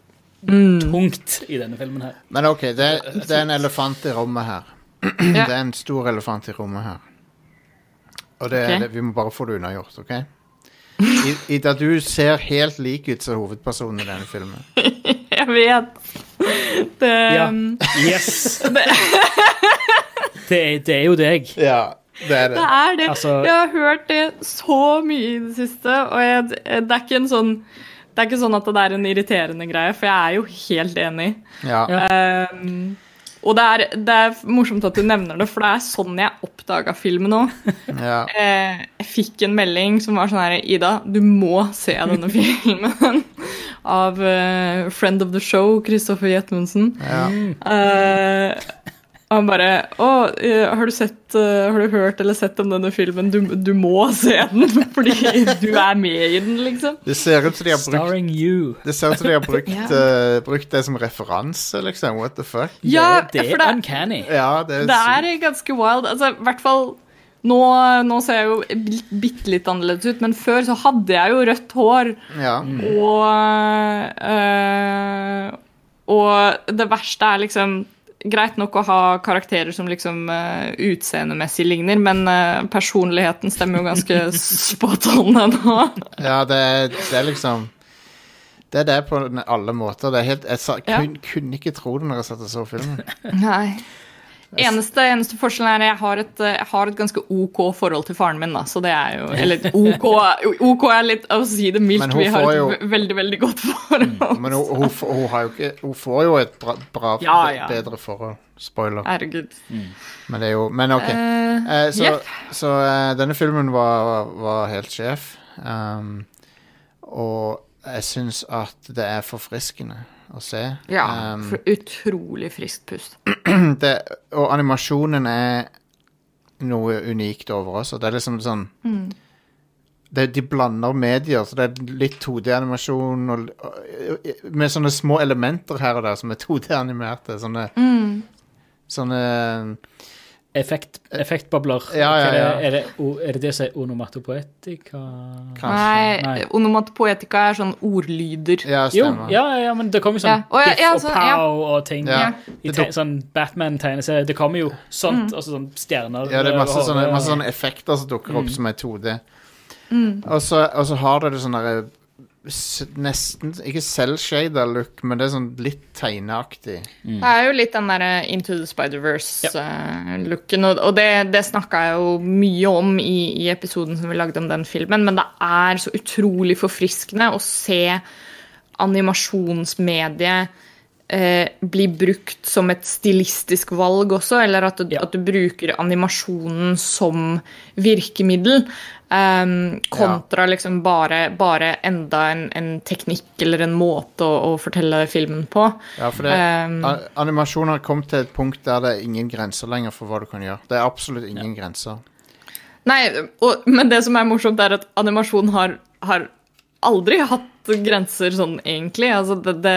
Mm. tungt i denne filmen her. Men OK, det, det er en elefant i rommet her. Det er en stor elefant i rommet her. Og det, okay. det, vi må bare få det unnagjort, OK? I, Ida, du ser helt lik ut som hovedpersonen i denne filmen. Jeg vet. Det, Ja. Yes! Det, det er jo deg. Ja, det er det er det. Altså- Jeg har hørt det så mye i det siste, og jeg, det er ikke en sånn det er ikke sånn at det er en irriterende greie, for jeg er jo helt enig. Ja. Ja. Um, og det er, det er morsomt at du nevner det, for det er sånn jeg oppdaga filmen òg. ja. Eh, jeg fikk en melding som var sånn her Ida, du må se denne filmen. Av uh, friend of the show, Kristoffer Jetmundsen. ja. Og han bare Å, eh, har du sett eh, Har du hørt eller sett om denne filmen? Du, du må se den, fordi du er med i den, liksom. Det ser ut som de har brukt Starring you. Det ser ut som de har brukt, yeah. uh, brukt det som referanse, liksom. What the fuck? Ja, det, det for er det- uncanny. Ja, det er, Det er ganske wild. Altså, i hvert fall nå, nå ser jeg jo bit- bitte litt annerledes ut, men før så hadde jeg jo rødt hår. Ja. Og øh, Og det verste er liksom Greit nok å ha karakterer som liksom uh, utseendemessig ligner, men uh, personligheten stemmer jo ganske spot on ennå. ja, det det er liksom Det er det på alle måter. Det er helt, jeg sa, Ja. kunne ikke tro det når jeg satt og så filmen. Nei. Eneste, eneste forskjellen er at jeg har, et, jeg har et ganske OK forhold til faren min. da, så det er jo, Eller OK, OK er litt å si det mildt. Men Vi har får et jo- veldig, veldig godt forhold. Men hun, hun, får- hun, har jo ikke, hun får jo et bra, bra Ja, ja. bedre forhold. Spoiler. Herregud. Men det er jo Men OK. Uh, Eh, så yep. så eh, denne filmen var, var helt sjef. Um, og jeg syns at det er forfriskende å se. Ja, Um, utrolig friskt pust. det, og animasjonen er noe unikt over oss. Og det er liksom sånn det, De blander medier, så det er litt 2D-animasjon og, og, med sånne små elementer her og der som er 2D-animerte. Sånne, sånne Effekt, effektbobler. Ja, ja, det- ja. Er, det, er det det som er onomatopoetika? Kanskje. Nei, Nei. onomatopoetika er sånn ordlyder. Ja, Jo, ja, ja, men det kommer jo sånn ja, biff ja, og så- pow og ting. Ja. I te sånn Batman-tegneserie. Det kommer jo sånt, Mm. og sånn stjerner Ja, det er masse sånne, masse sånne effekter som dukker Mm. opp som er 2D. Og, så, og så har du det sånn derre Nesten Ikke selvshada look, men det er sånn litt tegneaktig. Det er jo litt den derre Into the Spider-Verse-looken, og, og det, det snakka jeg jo mye om i, i episoden som vi lagde om den filmen, men det er så utrolig forfriskende å se animasjonsmediet eh, bli brukt som et stilistisk valg også, eller at du, Ja. at du bruker animasjonen som virkemiddel. Ehm, kontra liksom bare, bare enda en, en teknikk eller en måte å, å fortelle filmen på. Ja, for det, Um, animasjon har kommet til et punkt der det er ingen grenser lenger for hva du kan gjøre. Det er absolutt ingen grenser. Nei, og, men det som er morsomt, er at animasjon har, har aldri hatt grenser sånn, egentlig. Altså, det, det,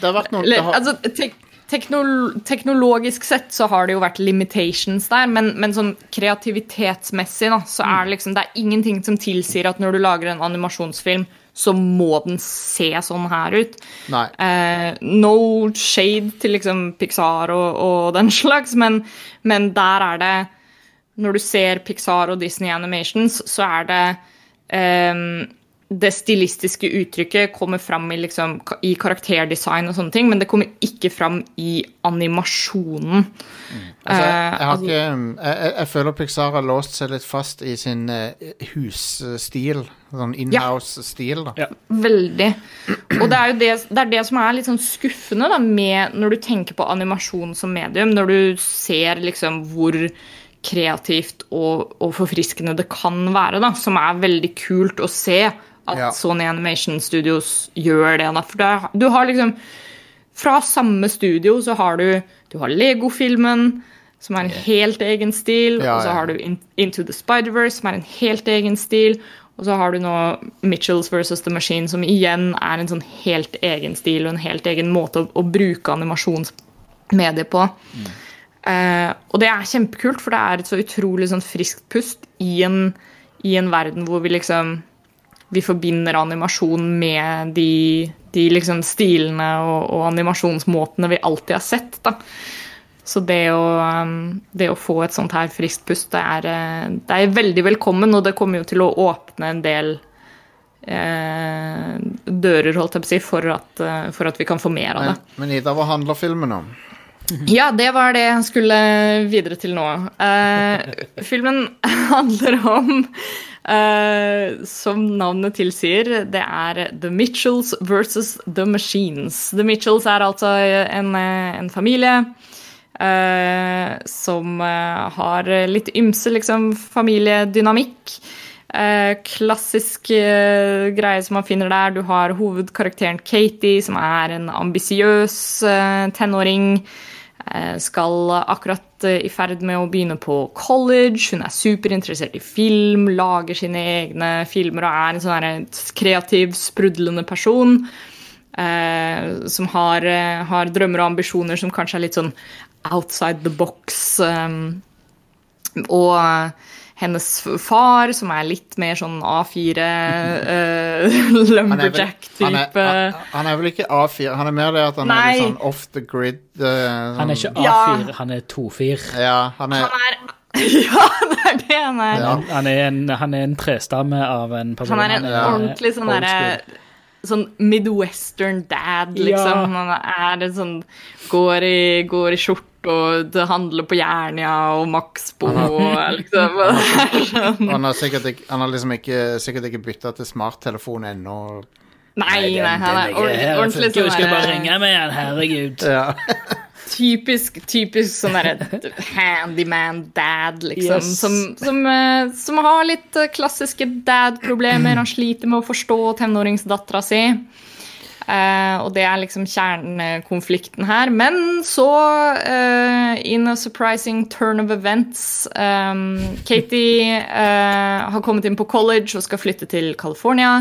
Det har vært noe det har, altså, tek, teknol, teknologisk sett så har det jo vært limitations der, men, men sånn kreativitetsmessig da, så er det liksom Det er ingenting som tilsier at når du lager en animasjonsfilm, så må den se sånn her ut. Eh, no shade til liksom Pixar og, og den slags, men, men der er det Når du ser Pixar og Disney Animations, så er det ehm, Det stilistiske uttrykket kommer fram i, liksom, i karakterdesign og sånne ting, men det kommer ikke fram i animasjonen. Altså, jeg, Eh, jeg, har altså- ikke, jeg, jeg, jeg føler Pixar har låst seg litt fast i sin eh, husstil. Sånn inhouse-stil. Ja. Veldig. Og det er jo det, det, er det som er litt sånn skuffende da, med når du tenker på animasjon som medium, når du ser liksom hvor kreativt og, og forfriskende det kan være, da, som er veldig kult å se at Ja. Sony Animation Studios gjør det. Da. For det er, du har liksom Fra samme studio så har du Du har Lego-filmen, som er en helt egen stil. Ja, og så har du In Into the Spider-Verse, som er en helt egen stil. Og så har du nå Mitchells versus The Machine, som igjen er en sånn helt egen stil og en helt egen måte å, å bruke animasjonsmedier på. Eh, og det er kjempekult, for det er et så utrolig sånn friskt pust i en, i en verden hvor vi liksom Vi forbinder animasjon med de, de liksom stilene og, og animasjonsmåtene vi alltid har sett. da. Så det å, um, det å få et sånt her friskt pust, det er, eh, det er veldig velkommen, og det kommer jo til å åpne en del eh, dører, holdt jeg på å si, for at, eh, for at vi kan få mer av det. Men, men Ida, hva handler filmen om? Ja, det var det jeg skulle videre til nå. Eh, filmen handler om, eh, som navnet tilsier, det er The Mitchells versus The Machines. The Mitchells er altså en, en familie Uh, som eh, har litt ymse liksom, familiedynamikk. Uh, klassisk uh, greie som man finner der. Du har hovedkarakteren Katie, som er en ambisiøs uh, tenåring. Eh, skal akkurat eh, i ferd med å begynne på college. Hun er superinteressert i film, lager sine egne filmer og er en sånn kreativ, sprudlende person. eh, som har, eh, har drømmer og ambisjoner som kanskje er litt sånn outside the box. eh, og hennes far, som er litt mer sånn A4 eh, Han er vel- lumberjack-type. Han er, han, han er vel ikke A4, han er mer det at han er litt sånn off the grid. Uh, Han er sånn- ikke A4, han er 2-4. Ja, han er Han er Ja, det er det han er. Ja. Han, er en, han er en trestamme av en person. Han er en Ja. ordentlig sånn derre Sånn midwestern dad, liksom. Han er en sånn Går i, går i skjorte og det handler på Jernia og Maxbo og liksom sånn. Han har sikkert ikke, han har liksom ikke, sikkert ikke bytta til smarttelefon ennå. Nei, nei, han er ordentlig, ordentlig Skal sånn bare ringe med han, herregud. Ja. typisk, typisk sånn derre handyman dad, liksom. Yes. Som, som, eh, som har litt eh, klassiske dad-problemer. Han sliter med å forstå tenåringsdattera si. Eh, og det er liksom kjernekonflikten her. Men så, eh, in a surprising turn of events um, Katie eh, har kommet inn på college og skal flytte til California.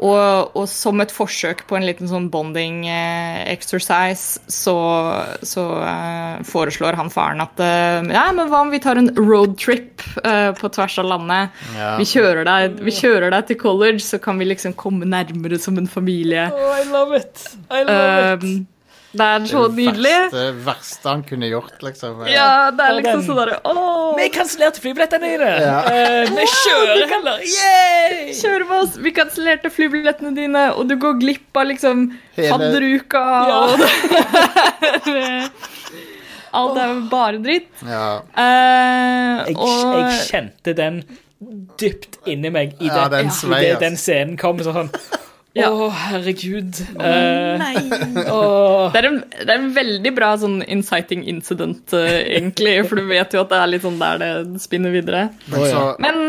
Og, og som et forsøk på en liten sånn bonding eh, exercise, så, så eh, foreslår han faren at eh, ja, men hva om vi tar en roadtrip eh, på tvers av landet? Ja. Vi, kjører deg, vi kjører deg til college, så kan vi liksom komme nærmere som en familie. Oh, I love it. I love Um, det er så nydelig. Det verste han kunne gjort, liksom. Ja, det er liksom sånn derre Åh, Vi kansellerte flybillettene dine. Ja. Eh, vi kjører heller. Yeah! kjør med oss! Vi kansellerte flybillettene dine, og du går glipp av liksom Hele- fadderuka Ja. og Alt er jo bare dritt. Ja. Eh, Jeg, og jeg kjente den dypt inni meg i Ja, den i det den scenen kom. Sånn Å, Ja. herregud. Oh, Nei. åh. Det er, en, det er en veldig bra sånn inciting incident, uh, egentlig, for du vet jo at det er litt sånn der det spinner videre. Men så Men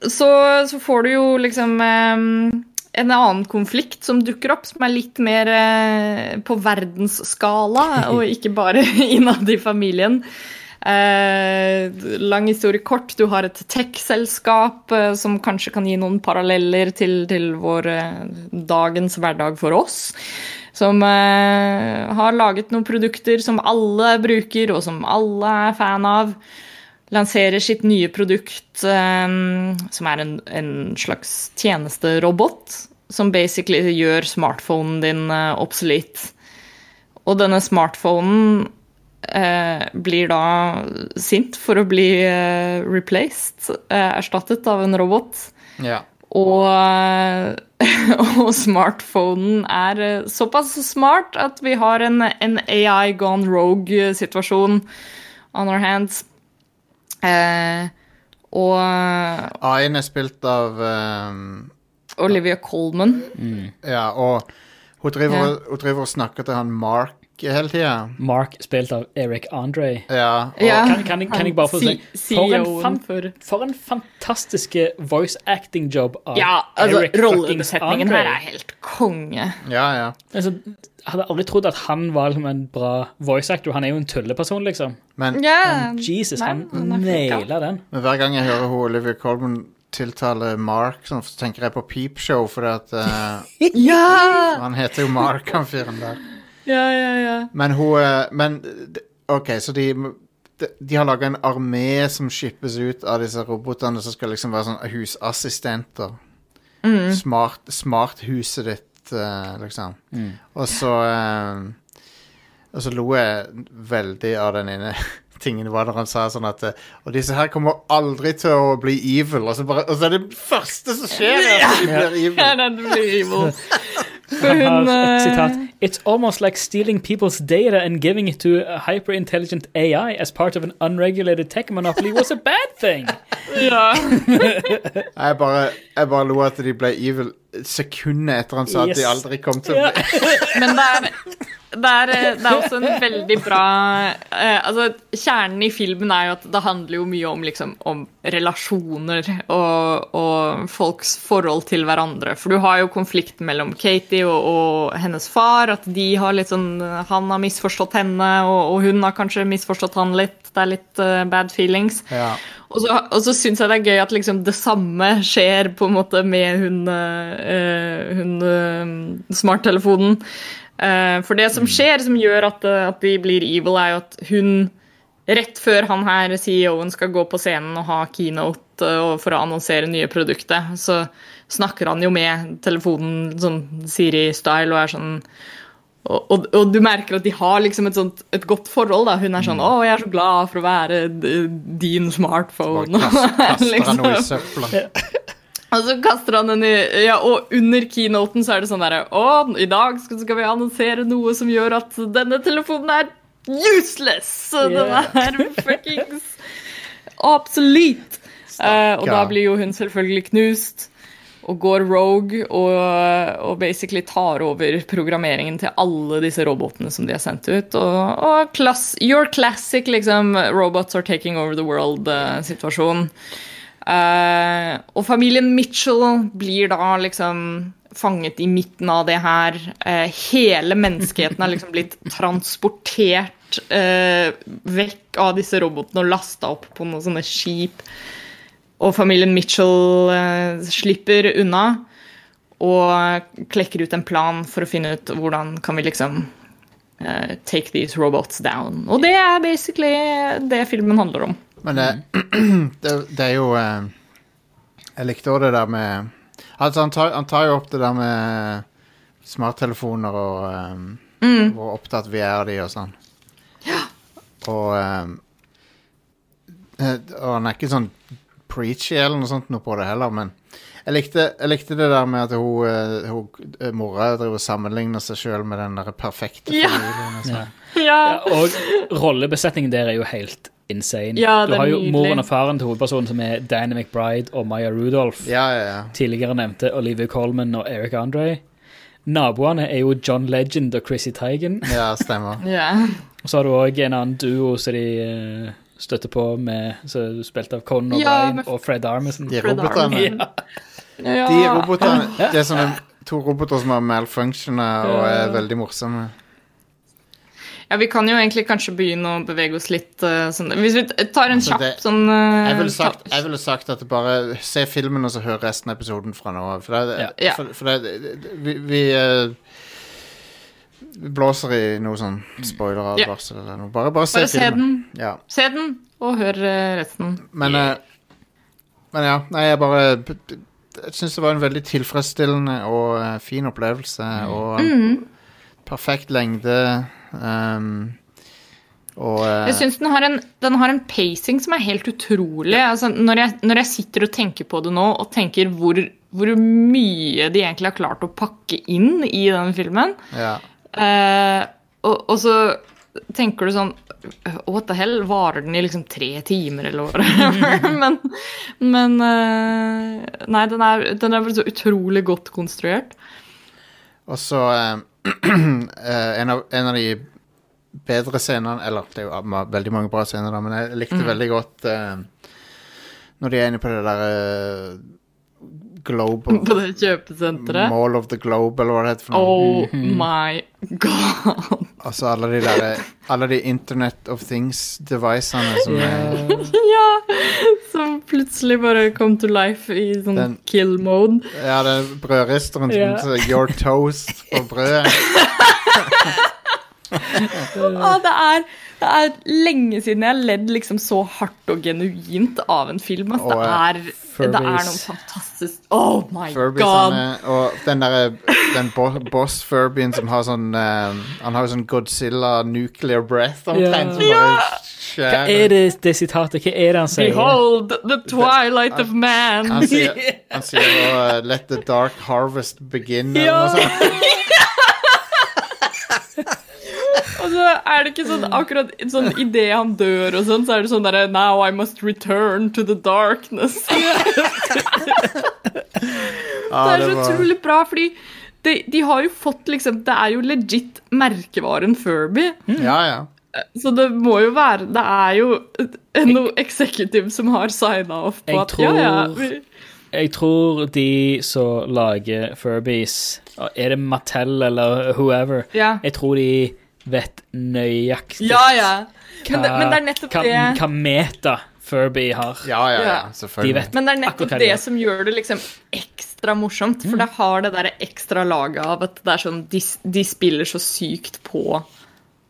så, så får du jo liksom um, en annen konflikt som dukker opp, som er litt mer uh, på verdensskala, og ikke bare innad i familien. Eh, lang historie kort, du har et tech-selskap eh, som kanskje kan gi noen paralleller til, til vår eh, dagens hverdag for oss. Som eh, har laget noen produkter som alle bruker, og som alle er fan av lanserer sitt nye produkt, eh, som er en, en slags tjenesterobot, som basically gjør smartphonen din obsolete. Og denne smartphonen blir da sint for å bli eh, replaced, eh, erstattet av en robot. Ja. Og, eh, og smartphonen er eh, såpass smart at vi har en, en AI gone rogue-situasjon on our hands. Eh, og AI-en er spilt av um, Olivia Colman. Ja, og hun driver, Ja. hun driver og snakker til han Mark hele tida. Mark, spilt av Eric Andre. Ja, og, Ja, Kan- kan kan jeg bare få han si- for en CEO-en fan- for For en fantastisk voice acting job av Ja, altså, Eric rollebesetningen her er helt konge. ja, ja. Altså, hadde aldri trodd at han var liksom en bra voice actor. Han er jo en tulleperson, liksom. Men, Ja, Jesus, han naila den. men hver gang jeg hører hun Olivia Colman tiltale Mark, så tenker jeg på Peepshow, fordi at uh, Ja! han heter jo Mark, han fyren der. Ja, ja, ja. Men hun eh, Men OK, så de de, har laga en armé som shippes ut av disse robotene, som skal liksom være sånn husassistenter. Smart, huset ditt, liksom. liksom. Og så eh, Og så lo jeg veldig av den ene tingen var når han sa sånn at eh, Og disse her kommer aldri til å bli evil. Og så, bare, og så er det første som skjer, er at de blir evil. Ja, den blir evil. For hun eh, sitat It's almost like stealing people's data and giving it to a hyper-intelligent AI as part of an unregulated tech monopoly was a bad thing. Ja. Jeg bare, jeg bare lo at de ble evil sekundet etter han sa at de aldri kom til å Ja. bli Men det er, det, er, det er også en veldig bra eh, Altså, Kjernen i filmen er jo at det handler jo mye om, liksom, om relasjoner og, og folks forhold til hverandre. For du har jo konflikten mellom Katie og, og hennes far. At de har litt sånn Han har misforstått henne, og, og hun har kanskje misforstått han litt. Det er litt uh, bad feelings. Ja. Og så, og så syns jeg det er gøy at liksom det samme skjer på en måte med hun, uh, hun uh, smarttelefonen. Uh, for det som skjer, som gjør at, at de blir evil, er jo at hun Rett før han her, CEO-en, skal gå på scenen og ha keynote for å annonsere nye produkter, så snakker han jo med telefonen sånn Siri-style og er sånn og, og, og du merker at de har liksom et, sånt, et godt forhold. da. Hun er sånn 'Å, jeg er så glad for å være din smartphone'. kast, kaster Liksom. han noe i søpla. Og så kaster han den i Ja, og under keynoten så er det sånn derre Å, i dag skal vi annonsere noe som gjør at denne telefonen er useless! Yeah. den er fuckings absolute! Uh, og da blir jo hun selvfølgelig knust. Og går rogue og, og basically tar over programmeringen til alle disse robotene som de har sendt ut. Og, og class, your classic liksom, robots are taking over the world-situasjon. Uh, og familien Mitchell blir da liksom fanget i midten av det her. Uh, hele menneskeheten er liksom blitt transportert uh, vekk av disse robotene og lasta opp på noen sånne skip. Og familien Mitchell eh, slipper unna og klekker ut en plan for å finne ut hvordan kan vi liksom eh, take these robots down. Og det er basically det filmen handler om. Men det, det, det er jo eh, Jeg likte også det der med Altså, han tar, han tar jo opp det der med smarttelefoner og eh, hvor opptatt vi er av de og sånn. Og eh, eh, Og han er ikke sånn preachy eller noe sånt noe på det heller, men jeg likte, jeg likte det der med at hun, eh, hun eh, mora driver sammenligner seg sjøl med den der perfekte Ja. familien. og sånn. Ja. Ja. Og rollebesetningen der er jo helt insane. Ja, du har jo nydelig. moren og faren til hovedpersonen, som er Danny McBride og Maya Rudolph. Ja, ja, ja. Tidligere nevnte Olivia Colman og Eric Andre. Naboene er jo John Legend og Chrissy Teigen. ja stemmer. Ja. Og så har du òg en annen duo som de støtter på med som spilt av Conan Ja, O'Brien og Fred Armisen. De robotene. Ja. Ja. De robotene Det er sånne to roboter som har malfunctiona og er veldig morsomme. Ja, vi kan jo egentlig kanskje begynne å bevege oss litt eh, sånn Hvis vi tar en Altså, kjapp sånn eh, Jeg ville sagt, jeg ville sagt at bare se filmen og så hør resten av episoden fra nå av. For, det, Ja. for, for det, vi, vi, eh, vi blåser i noe sånn spoileradvarsel eller noe. Bare, bare se Bare se den, Ja. se den, og hør eh, resten. Men, yeah. men ja, nei, jeg bare Jeg syns det var en veldig tilfredsstillende og eh, fin opplevelse. Og Mm. perfekt lengde. Um, og eh, Jeg syns den, har en- den har en pacing som er helt utrolig. Altså, når, jeg, når jeg sitter og tenker på det nå, og tenker hvor, hvor mye de egentlig har klart å pakke inn i den filmen ja. Eh, og, og så tenker du sånn What the hell? Varer den i liksom tre timer, eller whatever? men men eh, Nei, den er, den er så utrolig godt konstruert. Og så eh, eh, en, av, en av de bedre scenene Eller det er jo veldig mange bra scener, da, men jeg likte veldig godt eh, når de er inne på det der Global På det kjøpesenteret. Mall of the Globe, eller hva det heter for noe. Oh my god. Altså alle de derre Alle de Internet of Things-devicene som er ja! Som plutselig bare kom to life i sånn Den- kill mode. Ja, det er brødristeren Ja. som sier 'Your toast' på brødet. Å, det er Det er lenge siden jeg har ledd liksom så hardt og genuint av en film. At det, er, det er noe fantastisk Oh my Furbies, god! og den der Den bo boss-furbyen som har sånn um, Han har sånn Godzilla nuclear breath omtrent. Yeah. Hva er det, det sitatet? Hva er det han sier? Behold the twilight of man. Han sier, han sier uh, 'Let the dark harvest begin'. eller Ja. noe sånt. Og så er det ikke sånn akkurat sånn idet han dør og sånn, så er det sånn derre Now I must return to the darkness. Ja, det er så utrolig bra, fordi de, de har jo fått liksom Det er jo legit merkevaren Furby. Ja, ja. Så det må jo være Det er jo noe executive som har signa off på Jeg at ja, ja Jeg tror de som lager Furbies Er det Mattel eller whoever? ja. Jeg tror de vet nøyaktig ja, ja. Men, det, men det er nettopp hva, det hva meta Furby har. Ja, ja, ja, selvfølgelig. De vet Men det er nettopp det som gjør det liksom ekstra morsomt. For det har det derre ekstra laget av at det er sånn de, de spiller så sykt på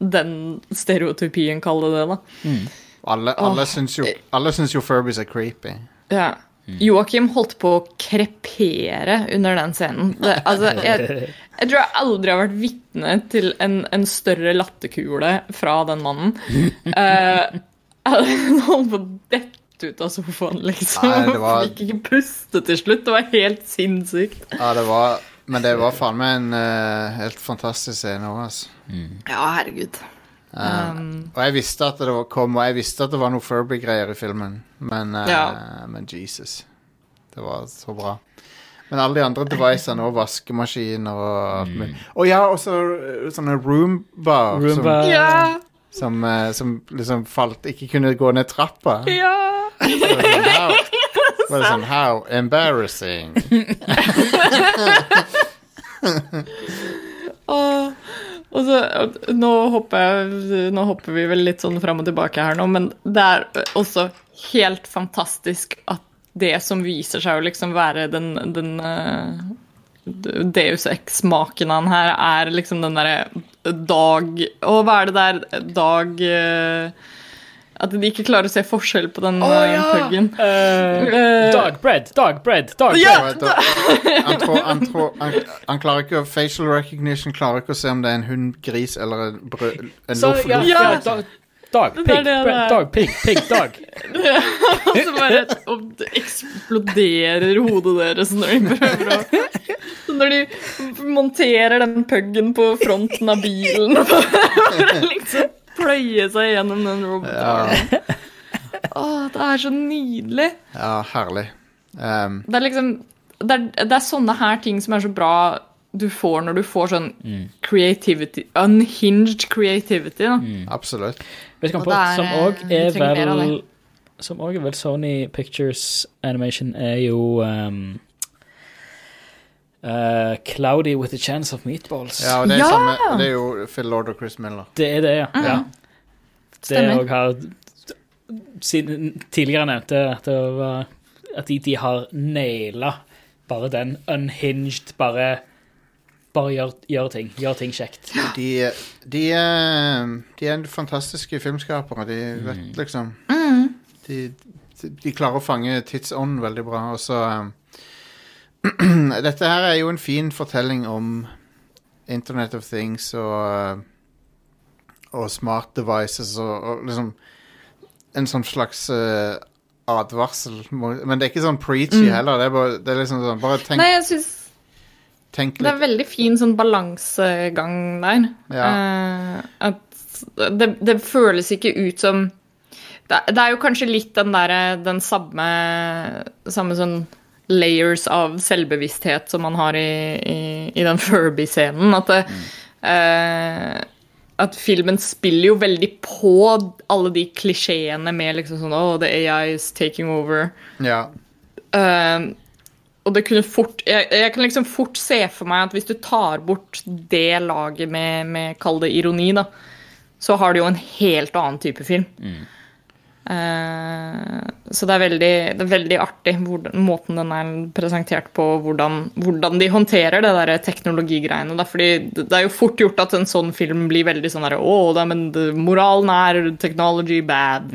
den stereotypien, kall det det, da. Alle, alle, oh. syns jo, alle syns jo Furbies er creepy. Ja. Joakim holdt på å krepere under den scenen. Det, altså, jeg, jeg tror jeg aldri har vært vitne til en, en større latterkule fra den mannen. Uh, han holdt på å dette ut av sofaen, liksom. Nei, det var- Fikk ikke puste til slutt. Det var helt sinnssykt. Ja, det var Men det var faen meg en uh, helt fantastisk scene òg, altså. Ja, herregud. Um, Og jeg visste at det var, kom, og jeg visste at det var noe Furby-greier i filmen, men, uh, Ja. men Jesus. Det var så bra. Men alle de andre devicene, og vaskemaskiner og alt mulig. Og ja, også sånne sånne Roomba. som, Roomba ja, som, eh, som liksom falt Ikke kunne gå ned trappa. ja. Så det sånn, how, var det sånn How embarrassing. Og, og så, nå, hopper jeg, nå hopper vi vel litt sånn fram og tilbake her nå, men det er også helt fantastisk at det som viser seg å liksom være den, den uh, Deus Ex-maken han her, er liksom den derre dag Og hva er det der Dag uh, At de ikke klarer å se forskjell på den eh, puggen. Uh, Eh, Dogbread, dogbread, dogbread. Ja! Da- Han, tror, han, tror, han, han klarer ikke å Facial recognition klarer ikke å se om det er en hund, gris eller en, brød, en Så, loff. ja, loff- ja, Ja. dog, Det pig, det det bread, er. dog, pig, pig, dog. Og så bare og det eksploderer hodet deres når de prøver å Når de monterer den puggen på fronten av bilen og bare liksom pløye seg gjennom den roboten. Å, det er så nydelig. Ja, herlig. Um, Det er liksom det er, det er sånne her ting som er så bra du får når du får sånn creativity Unhinged creativity. Da. absolutt. Vet du hva det er, som eh, òg er mer av vel. Som òg er vel Sony Pictures Animation, er jo um, uh, Cloudy with a Chance of Meatballs. Ja, og det er, Ja! samme, det er jo Phil Lord og Chris Miller. Det er det, ja. ja. Det òg har Siden tidligere nevnte at, det var, at de, de har naila bare den unhinged, bare bare gjør, gjør ting. Gjør ting kjekt. De, de, er, de er fantastiske filmskapere. De vet liksom de, de, de klarer å fange tidsånden veldig bra. Og så um, Dette her er jo en fin fortelling om Internet of Things og, uh, og smart devices og, og liksom En sånn slags uh, advarsel. Men det er ikke sånn preachy heller. Det er, bare, det er liksom sånn Bare tenk, Nei, jeg synes tenk det er litt. veldig fin sånn balansegang der. Eh, at det, det føles ikke ut som det, det er jo kanskje litt den derre Den samme, samme sånn layers av selvbevissthet som man har i, i, i den Furby-scenen. At, det, eh, at filmen spiller jo veldig på alle de klisjeene med liksom sånn Oh, the AI is taking over. Ja. Eh, og det kunne fort jeg, jeg kan liksom fort se for meg at hvis du tar bort det laget med, med kall det ironi, da, så har du jo en helt annen type film. Eh, så det er veldig, det er veldig artig hvordan, måten den er presentert på, hvordan, hvordan de håndterer det der teknologigreiene. Da. Fordi det er jo fort gjort at en sånn film blir veldig sånn der, Å, det, men moralen er technology bad.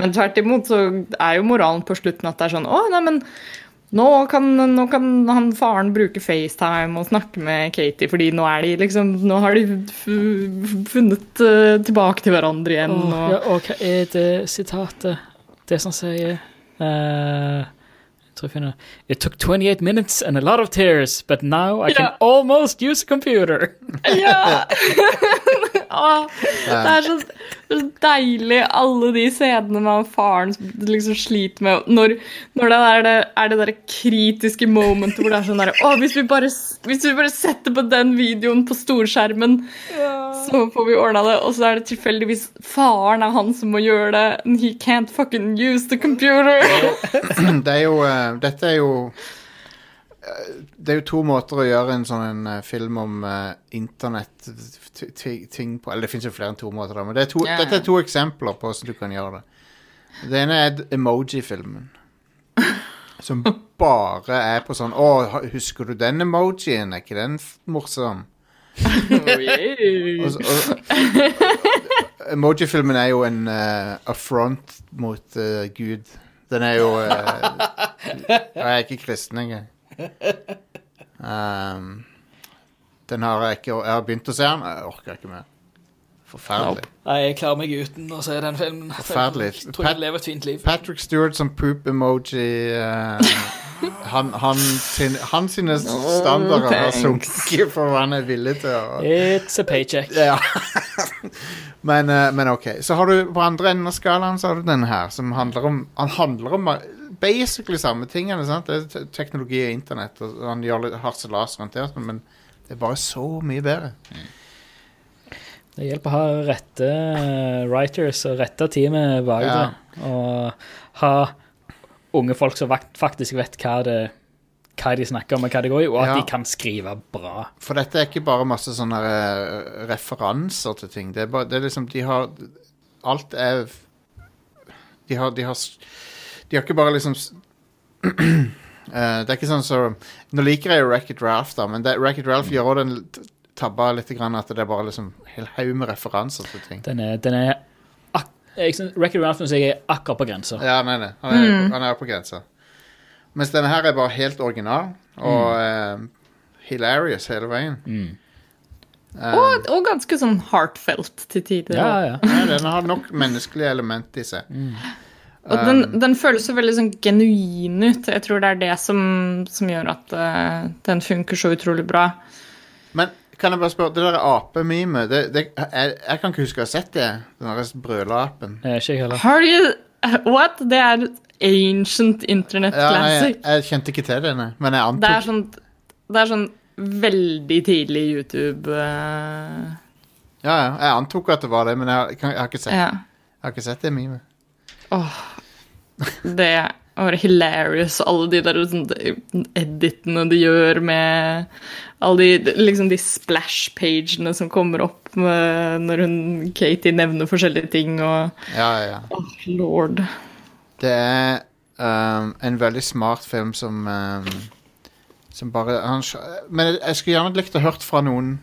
Men tvert imot så er jo moralen på slutten at det er sånn Å, nei, men nå kan, nå kan han faren bruke FaceTime og snakke med Katie, fordi nå er de liksom Nå har de funnet uh, tilbake til hverandre igjen. Og, ja, og hva er det sitatet? Det som sier uh, Jeg tror jeg finner. It took 28 minutes and a lot of tears, but now I can Ja. almost use a computer. Ja! Åh, det er så, så deilig, alle de scenene med han faren som liksom sliter med Når, når det er det, er det der kritiske momentet hvor det er sånn der Å, hvis vi bare, hvis vi bare setter på den videoen på storskjermen, så får vi ordna det. Og så er det tilfeldigvis faren er han som må gjøre det. And he can't fucking use the computer. Det er jo uh, Dette er jo eh, Det er jo to måter å gjøre en sånn en, eh, film om uh, internett-ting på Eller det fins jo flere enn to måter, men det er to, yeah. dette er to eksempler på hvordan du kan gjøre det. Det ene er emoji-filmen. Som bare er på sånn Å, husker du den emojien? Er ikke den morsom? Emoji-filmen er jo en uh, affront mot uh, Gud. Den er jo uh, Jeg er ikke kristen engang. Um, den har jeg ikke Jeg har begynt å se den, jeg orker ikke mer. Forferdelig. Nei, jeg klarer meg uten å se den filmen. Forferdelig. Jeg tror jeg lever et fint liv. Patrick Stewart som poop-emoji uh, han, han, sin, han sine standarder har sunket for hva han er villig til å It's a paycheck. Ja. men, uh, men ok. Så har du på andre enden av skalaen så har du den her, som handler om Han handler om eh, basically samme tingene. Sant? Det er teknologi og internett, og han gjør litt harselas rundt det, men det er bare så mye bedre. Det hjelper å ha rette eh, writers og rette teamet bak Ja. det. Og ha unge folk som faktisk vet hva, det, hva de snakker om, og hva det går i, og at Ja. de kan skrive bra. For dette er ikke bare masse sånne eh, referanser til ting. Det er, bare, det er liksom De har Alt er De har De har, de har ikke bare liksom Eh, Det er ikke sånn så Nå liker jeg jo Wreck-It Ralph, da, men Wreck-It Ralph gjør også den tabba litt grann at det er bare liksom hel haug med referanser til ting. Den er, den er ak jeg Ralph syns jeg er akkurat på grensa. Ja, nei, nei. Han er, han er på grensa. Mens denne her er bare helt original og eh, hilarious hele veien. Um, Og, og ganske sånn heartfelt til tider. Ja, ja. Ja, den har nok menneskelige element i seg. Og den, den føles så veldig sånn genuin ut. Jeg tror det er det som, som gjør at uh, den funker så utrolig bra. Men kan jeg bare spørre, det der apemimet jeg, jeg kan ikke huske å ha sett det. Den der brøleapen. Ikke jeg heller. Har du What? Det er ancient internet Ja, nei, jeg, classic. jeg kjente ikke til det, nei. Men jeg Det er sånn, det er sånn veldig tidlig YouTube uh... Ja, ja, jeg antok at det var det, men jeg, har- jeg, har, ikke sett, Ja. jeg har ikke sett det memet. Det var hilarious. Alle de der sånn, editene de gjør med alle de, liksom de splash-pagene som kommer opp med, når hun, Katie nevner forskjellige ting og Ja, ja, Oh, lord. Det er um, en veldig smart film som um, Som bare han, Men jeg skulle gjerne likt å hørt fra noen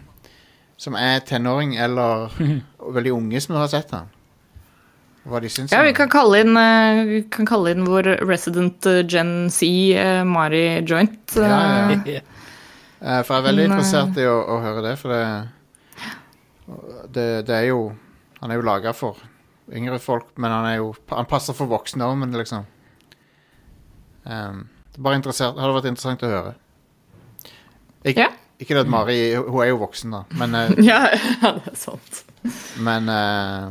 som er tenåring eller veldig unge som har sett den. Hva de syns Ja, vi kan kalle inn, eh, kan kalle inn vår resident eh, Gen Z, eh, Mari Joint. eh, Ja, ja. For jeg er veldig interessert i å, å høre det, for det, det Det er jo Han er jo laga for yngre folk, men han er jo Han passer for voksne òg, men liksom um, Det bare det hadde vært interessant å høre. Ikke, Ja. ikke det at Mari Hun er jo voksen, da, men, Ja, det er sant. men eh,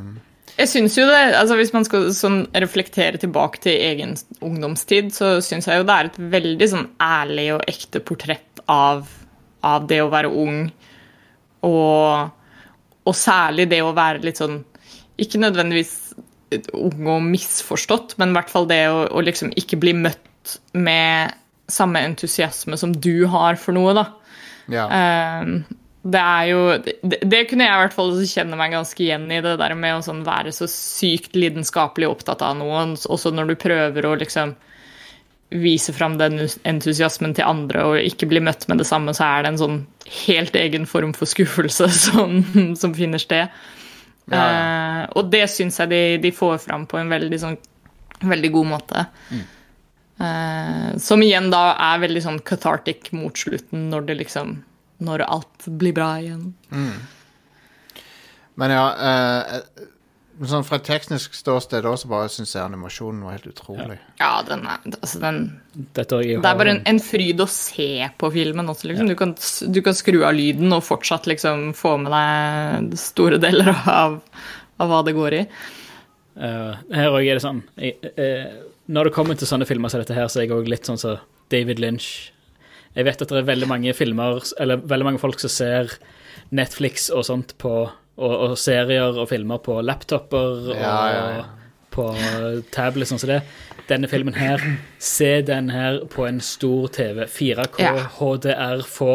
Jeg syns jo det, altså Hvis man skal sånn reflektere tilbake til egen ungdomstid, så syns jeg jo det er et veldig sånn ærlig og ekte portrett av, av det å være ung. Og, og særlig det å være litt sånn Ikke nødvendigvis ung og misforstått, men i hvert fall det å, å liksom ikke bli møtt med samme entusiasme som du har for noe, da. ja. Ehm, Det er jo det, det kunne jeg i hvert fall kjenne meg ganske igjen i, det der med å sånn være så sykt lidenskapelig opptatt av noen, også når du prøver å liksom vise fram den entusiasmen til andre og ikke bli møtt med det samme, så er det en sånn helt egen form for skuffelse som, som finner sted. Ja, ja. Eh, og det syns jeg de, de får fram på en veldig, sånn, veldig god måte. Eh, som igjen da er veldig sånn cathartic mot slutten, når det liksom Når alt blir bra igjen. Men ja eh, Sånn Fra et teknisk ståsted også, bare syns jeg animasjonen var helt utrolig. Ja, den er altså den, Det er bare en, en fryd å se på filmen også, liksom. Du, kan, du kan skru av lyden og fortsatt liksom få med deg store deler av, av hva det går i. Uh, her òg er det sånn jeg, eh, Når det kommer til sånne filmer som dette her, så er jeg òg litt sånn som David Lynch. Jeg vet at det er veldig mange filmer, eller veldig mange folk som ser Netflix og sånt på og, og serier og filmer på laptoper Ja, ja, ja. og på tablet, sånn som det. Denne filmen her, se den her på en stor TV. 4K, Ja. HDR, få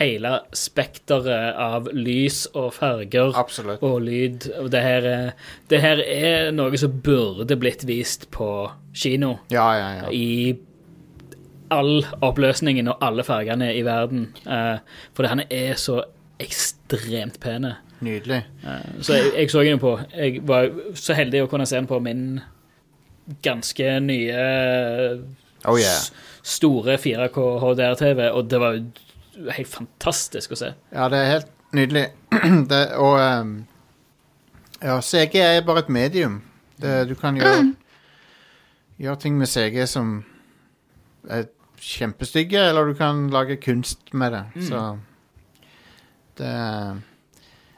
hele spekteret av lys og farger Absolutt. og lyd. Og det her, er, det her er noe som burde blitt vist på kino. Ja, ja, ja. I all oppløsningen og alle fargene i verden. Uh, for det her er så ekstremt pene. Nydelig. Uh, så jeg, jeg så den på. Jeg var så heldig å kunne se den på min ganske nye Oh yeah. store 4K HDR-TV, og det var jo helt fantastisk å se. Ja, det er helt nydelig. Det, og um, Ja, CG er bare et medium. Det, du kan gjøre Gjøre ting med CG som er kjempestygge, eller du kan lage kunst med det. Så det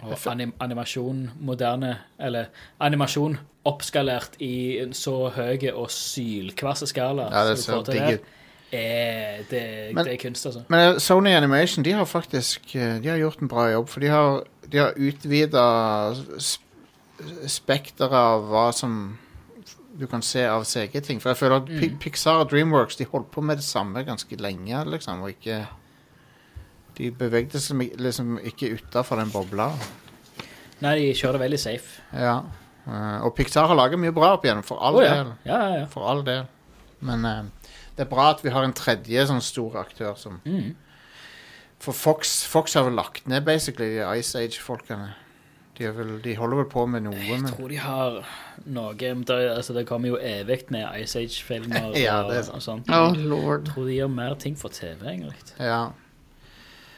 Og anim animasjon moderne, eller animasjon oppskalert i en så høy og sylkvass skala Ja, det ser digg ut. det, Men- det er kunst, altså. Men eh, Sony Animation de har faktisk eh, De har gjort en bra jobb, for de har, de har utvida spekteret av hva som du kan se av CG-ting. For jeg føler at mm. Pixar og Dreamworks de holdt på med det samme ganske lenge, liksom, og ikke De bevegde seg liksom ikke utafor den bobla. Nei, de kjører veldig safe. Ja. Eh, og Pixar har laget mye bra opp igjennom, for all oh, ja. del. Ja, ja, ja. For all del. Men uh, det er bra at vi har en tredje sånn stor aktør som Mm. For Fox, Fox har vel lagt ned basically de Ice Age-folkene. De, er vel- de holder vel på med noe, Jeg men tror de har noe Det, altså, det kommer jo evig med Ice Age-filmer Ja, og, og sånt. Oh, lord. Jeg tror de gjør mer ting for TV, egentlig. ja.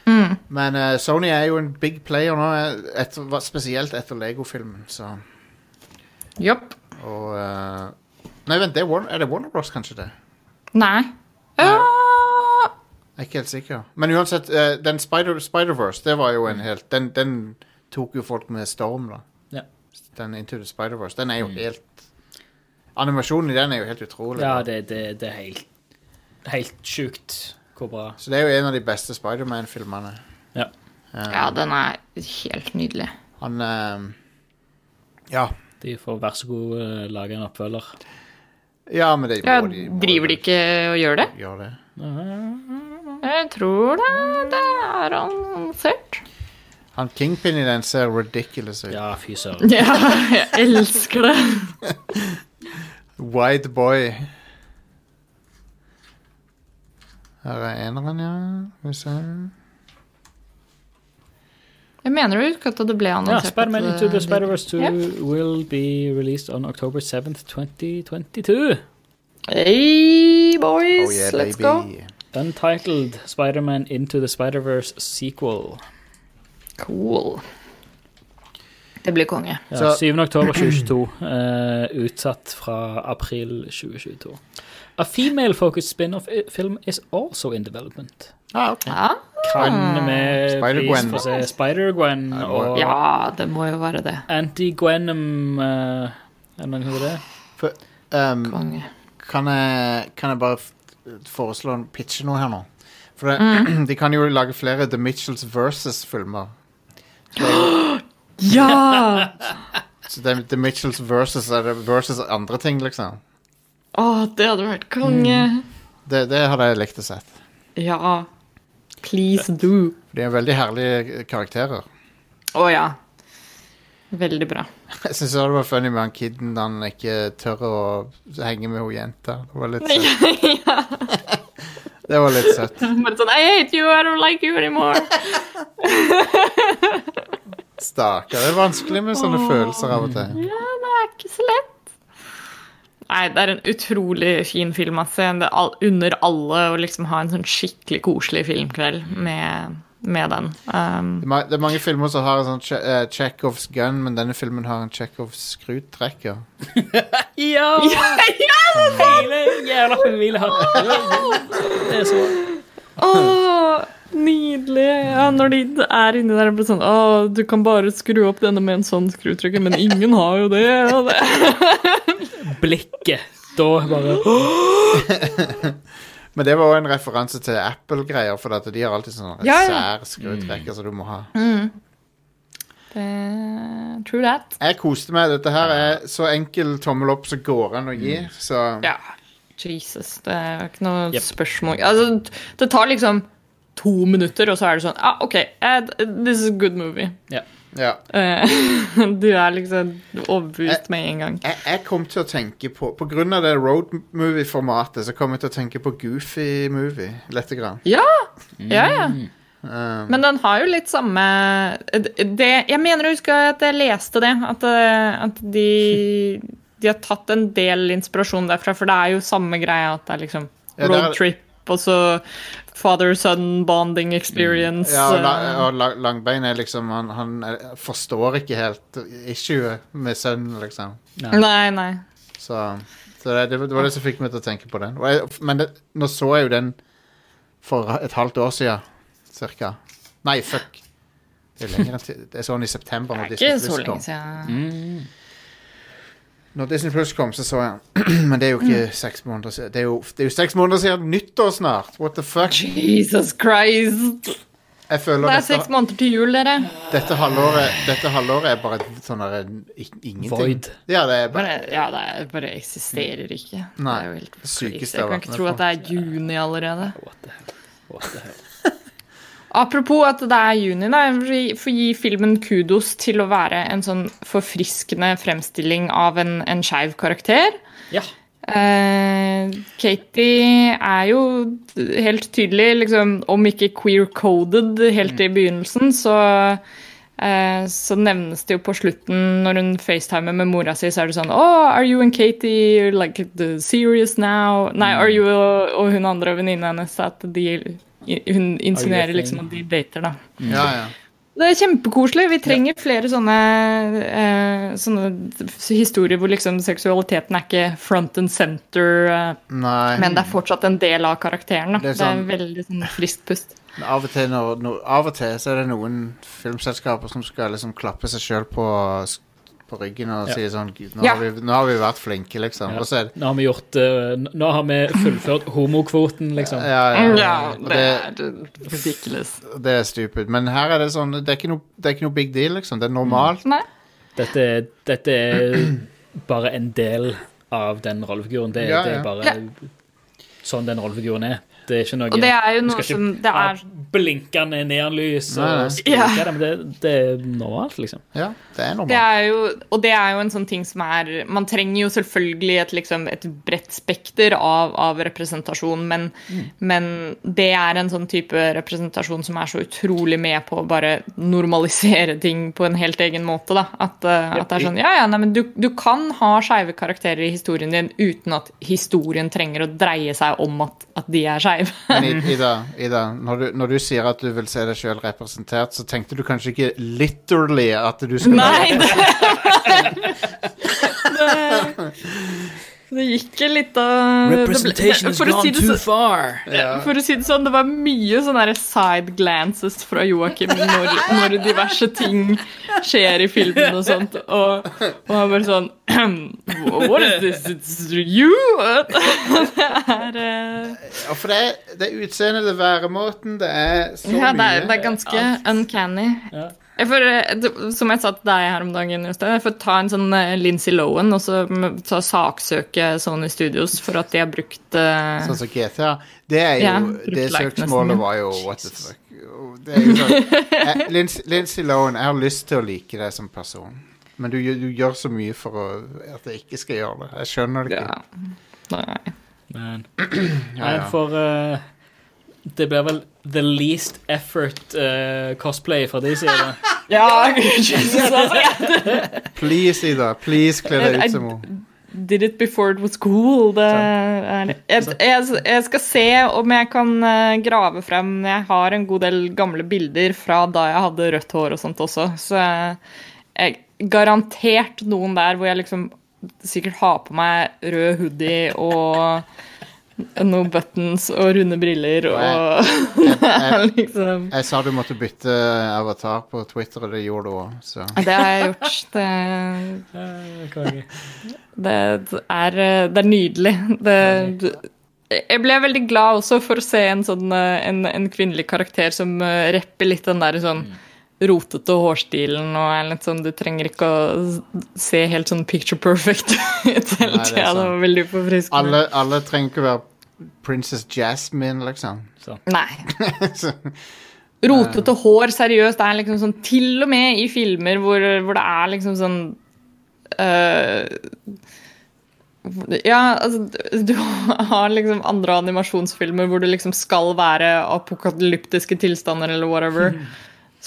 Mm. Men uh, Sony er jo en big player nå, etter, spesielt etter Lego-filmen, så Jopp. Og uh, Nei, vent, det er, Warner, er det Warner Bros, kanskje det? Nei. Ja. Jeg er ikke helt sikker. Men uansett, uh, den Spider- Spider-Verse, det var jo en helt den, den tok jo folk med storm, da. Ja. Den Into the Spider-Verse. Den er jo helt Animasjonen i den er jo helt utrolig. Ja, det, det, det er helt, helt sjukt hvor bra. Så det er jo en av de beste Spiderman-filmene. Ja. Um, ja, den er helt nydelig. Han um, Ja. De får vær så god eh, lage en oppfølger. Ja, men det Ja, må de må driver de ikke og gjør det? Gjør det. Jeg tror det. Det er annonsert. Han Kingpin i den ser ridiculous ut. Ja, fy søren. Ja, jeg elsker det. Wide boy. Her er eneren, ja. Skal vi se. Jeg mener du ikke at det ble Ja, annonsert. Spider-Man Into the Spider-Verse 2 yeah. will be released on October 7th, 2022. Hey, boys, Oh yeah, let's baby. go. Untitled Spider-Man Into the Spider-Verse sequel. Cool. Det blir konge. Ja, 7. oktober 2022. Uh, utsatt fra april 2022. A female-focused spin-off film is also in development. Ah, okay. Ja, Kan vi Spider-Gwen. få se Spider-Gwen Ja, og ja det må jo være det. Anti-Gwenum uh, Er det noe det? For, um, Konge. kan, jeg, kan jeg bare foreslå en pitche noe her nå? For det, de kan jo lage flere The Mitchells versus-filmer. Ja! Så det, The Mitchells versus er det versus andre ting, liksom. Å, det hadde vært konge. Det, det hadde jeg likt å sett. Ja. Please do. De er veldig herlige karakterer. Å ja. Veldig bra. Jeg syns det var funny med han kiden da han ikke tør å henge med hun jenta. Det var litt søtt. Det var litt søtt. Bare sånn I hate you, I don't like you anymore. Stakkar. Det er vanskelig med sånne følelser av og til. Ja, det er ikke så lett. Nei, det er en utrolig fin film. Altså. Det er all, under alle å liksom ha en sånn skikkelig koselig filmkveld med, med den. Um, Det er mange filmer som har en sånn che uh, Chekhovs gun, men denne filmen har en Chekhovs skruttrekker. Ja! Hele jævla familien har Det er så Åh, nydelig! Ja, når de er inni der og blir sånn Å, du kan bare skru opp denne med en sånn skrutrykker, men ingen har jo det. Det. blikket. Da bare Men det var òg en referanse til Apple-greier, for at de har alltid sånn Ja, ja. sær skrutrekker som du må ha. det True that. Jeg koste meg. Dette her er så enkel tommel opp som går an å gi, så Ja. Jesus, det er ikke noe Yep. spørsmål. Altså, det tar liksom to minutter, og så er det sånn ah, OK, eh, this is a good movie. Ja. Ja. Eh, du er liksom overbevist med en gang. Jeg, jeg kom til å tenke på På grunn av det road movie-formatet, så kom jeg til å tenke på Goofy movie lite grann. Ja! Ja, ja. Um, Men den har jo litt samme det, Jeg mener å huske at jeg leste det. At, eh, at de, de har tatt en del inspirasjon derfra, for det er jo samme greia at det er liksom roadtrip, og så father-son bonding experience. ja, og, la, eh, og la, Langbein er liksom Han, han eh, forstår ikke helt issuet med sønnen, liksom. Nei, nei. Så, så det, det var det som fikk meg til å tenke på den. Og jeg, men det, nå så jeg jo den for et halvt år siden, cirka. Nei, fuck. Det er lenger enn til Det er sånn i september. Det er ikke så lenge siden. Når Disney Plus kom, så så jeg den. Men det er jo ikke Mm. seks måneder siden. Det er, jo, det er jo seks måneder siden nyttår snart! What the fuck? Jesus Christ! Jeg føler Det er dette, seks måneder til jul, dere. dette, halvåret, dette halvåret er bare sånn der, ingenting. Void. Ja, det er bare Bare, ja, det er, bare eksisterer ikke. Nei, det er jo helt Jeg kan ikke tro at det er juni allerede. What the hell? What the hell? Apropos at det er juni, da, jeg får gi filmen kudos til å være en sånn forfriskende fremstilling av en, en skeiv karakter. Ja. Uh, Katie er jo helt tydelig, liksom, om ikke queer-coded helt i begynnelsen, så uh, så nevnes det jo på slutten, når hun facetimer med mora si, så er det sånn Oh, are you and Katie like serious now? Nei, are you og hun andre venninna hennes at de Hun insinuerer liksom at de dater, da. Ja, ja. Det er kjempekoselig. Vi trenger flere sånne, eh, sånne historier hvor liksom seksualiteten er ikke front and center, eh, Nei. men det er fortsatt en del av karakteren. Da. Det er Det er, sånn- veldig sånn friskt pust. Av og, til når, når, av og til så er det noen filmselskaper som skal liksom klappe seg sjøl på, på ryggen og Ja. si sånn nå, Ja. har vi, 'Nå har vi vært flinke', liksom. Ja. Og så er det Nå har vi gjort uh, Nå har vi fullført homokvoten, liksom. ja, ja, Ja, det det, er ridiculous. det er stupid. Men her er det sånn Det er ikke noe, det er ikke noe big deal, liksom. Det er normalt. Nei. Dette, dette er bare en del av den rollefiguren. Det, Ja, det er bare Ja. sånn den rollefiguren er. Det er ikke noe Og det er jo noe skal som det er blinkende neonlys og skrike Ja. men det, det er normalt, liksom. Ja, det er Det er jo, og det er jo en sånn ting som er Man trenger jo selvfølgelig et, liksom, et bredt spekter av, av representasjon, men, men det er en sånn type representasjon som er så utrolig med på å bare normalisere ting på en helt egen måte. Da. At, ja. at det er sånn Ja, ja, nei, men du, du kan ha skeive karakterer i historien din uten at historien trenger å dreie seg om at, at de er skeive. Men Ida, Ida når, du, når du sier at du vil se deg sjøl representert, så tenkte du kanskje ikke literally at du skulle Nei, det, det, det gikk litt av Representation has si gone det too så- far. Ja. For å si det sånn, det var mye sånne side glances fra Joakim når, når diverse ting skjer i filmen og sånt. Og, og han bare sånn What is this? It's you? Det er uh... Ja, for det er, det er utseendet, det er væremåten, det er så Ja, det mye. Ja, det er ganske uncanny. Ja. For, får, som jeg sa til deg her om dagen, jeg får ta en sånn Lincy Lindsay Lohan og så ta saksøke Sony Studios for at de har brukt uh, Sånn som GTA. Det er jo Ja, Det søksmålet var jo what the fuck. Det er jo sånn, jeg, Lindsay, Lindsay Lohan, jeg har lyst til å like deg som person. Men du, du gjør så mye for å, at jeg ikke skal gjøre det. Jeg skjønner det ikke. ja. Nei. Men Ja, Nei, for eh, det blir vel the least effort uh, cosplay fra de sida. Ja. Please, Ida. Please, kle deg ut som henne. Did it before it was cool. Det er, jeg, jeg, jeg skal se om jeg kan eh, grave frem Jeg har en god del gamle bilder fra da jeg hadde rødt hår og sånt også, så jeg, jeg garantert noen der hvor jeg liksom sikkert har på meg rød hoodie og noen buttons og runde briller og Jeg, liksom jeg sa du måtte bytte avatar på Twitter, og det gjorde du òg, så Det har jeg gjort. Det. Det er, det er nydelig. Det, jeg ble veldig glad også for å se en, sånn, eh, en, en kvinnelig karakter som eh, rapper litt den der sånn rotete hårstilen og er litt sånn Du trenger ikke å se helt sånn picture perfect ut hele tida. Det var veldig forfriskende. alle, alle trenger ikke være Princess Jasmine, liksom. Nei. Så, Rotete hår, seriøst, er liksom sånn Til og med i filmer hvor, hvor det er liksom sånn uh, Ja, altså Du har liksom andre animasjonsfilmer hvor det liksom skal være apokalyptiske tilstander eller whatever.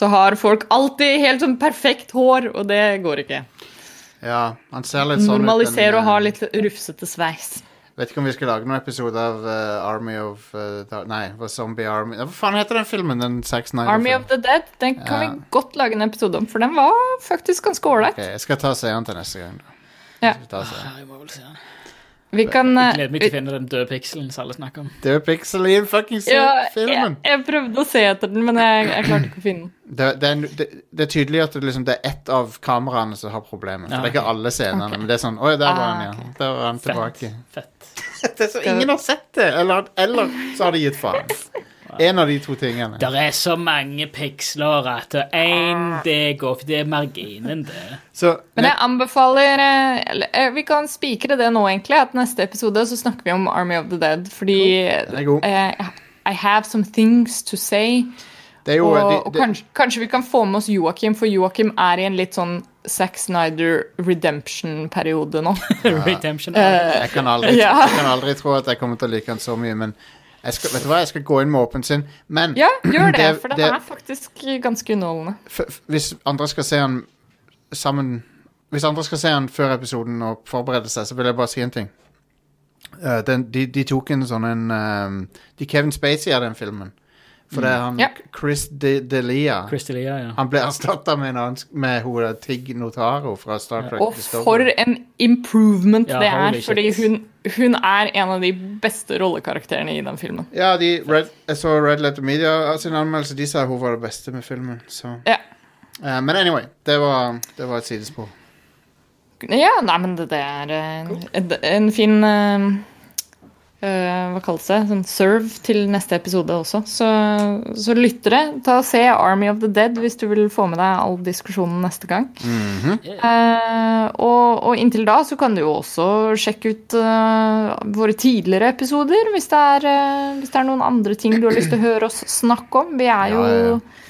Så har folk alltid helt sånn perfekt hår, og det går ikke. ja, han ser litt sånn ut. Normalisere og ha eh, litt rufsete sveis. Vet ikke om vi skal lage noen episode av uh, Army of uh, Nei, Zombie Army Hva faen heter den filmen? Den Zack Snyder Army of the Dead, den kan Ja. vi godt lage en episode om, for den var faktisk ganske ålreit. Ok, Jeg skal ta og se den til neste gang. da. Ja. Skal ta og se. Ja, jeg må vel se den. Vi kan Jeg eh, gleder meg til å finne den døde pikselen som alle snakker om. Det piksel i en fucking ja, filmen! jeg prøvde å se etter den, men jeg, jeg klarte ikke å finne den. Det, det, er, det, det er tydelig at det, liksom, det er ett av kameraene som har problemer. For okay. Det er ikke alle scenene, okay. men det er sånn Oi, der var Ah, han, ja. ok. Der var han Fett. tilbake. Fett. Det er så Ingen har sett det! Eller, eller så har de gitt faen. En av de to tingene. Det er så mange piksler at én det går for Det er marginen, det. Så Men jeg anbefaler eh, eller, eh, Vi kan spikre det nå, egentlig. At neste episode så snakker vi om Army of the Dead. Fordi eh, I have some things to say. det er jo Og, de, og kanskje, kanskje vi kan få med oss Joakim, for Joakim er i en litt sånn Zack Snyder redemption-periode nå. Redemption. jeg, kan aldri, jeg kan aldri tro at jeg kommer til å like han så mye, men jeg skal, vet du hva, jeg skal gå inn med åpen sinn. Men Ja, gjør det, Det- for den det- er faktisk ganske underholdende. hvis andre skal se han sammen Hvis andre skal se han før episoden og forberede seg, så vil jeg bare si en ting. Uh, den, de, de tok en sånn en ehm, De Kevin Spacey av den filmen. For det er han Ja. Chris De Delia. Chris D'Elia, ja. Han ble erstatta med en annen med hun Tig Notaro fra Star Trek. Og Discovery. for en improvement Ja, det holy er, shit. fordi hun, hun er en av de beste rollekarakterene i den filmen. Ja, de, Red, jeg så Red Letter Media sin anmeldelse. De sa hun var det beste med filmen. Så. Ja. Eh, men anyway, det var, det var et sidespor. Ja, nei, men det, det er eh, en, en fin eh, Hva kalles det? Sånn serve til neste episode også. Så, så lyttere, ta og se Army of the Dead hvis du vil få med deg all diskusjonen neste gang. Mhm. Eh, og, og inntil da så kan du jo også sjekke ut uh, våre tidligere episoder hvis det, er, uh, hvis det er noen andre ting du har lyst til å høre oss snakke om. Vi er jo Ja, ja, ja.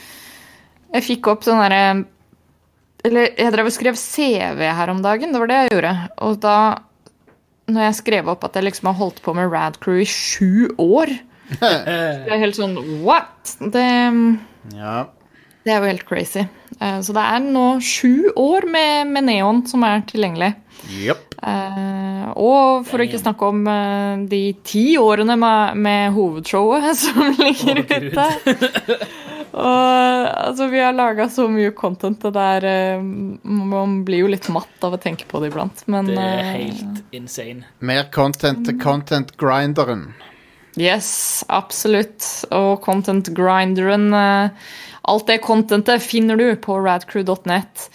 Jeg fikk opp sånn derre Eller jeg drev og skrev CV her om dagen. Det var det jeg gjorde. Og da når jeg skrev opp at jeg liksom har holdt på med Rad Crew i sju år Det er helt sånn What?! Det Ja. det er jo helt crazy. Eh, Så det er nå sju år med, med Neon som er tilgjengelig. Yep. Uh, og for å ikke snakke om uh, de ti årene med, med hovedshowet som ligger Gud. ute. og altså, vi har laga så mye content, det der eh, Man blir jo litt matt av å tenke på det iblant, men Det er helt helt insane. Mer content til content-grinderen. Yes, absolutt. Og content grinderen eh, Alt det contentet finner du på radcrew.net.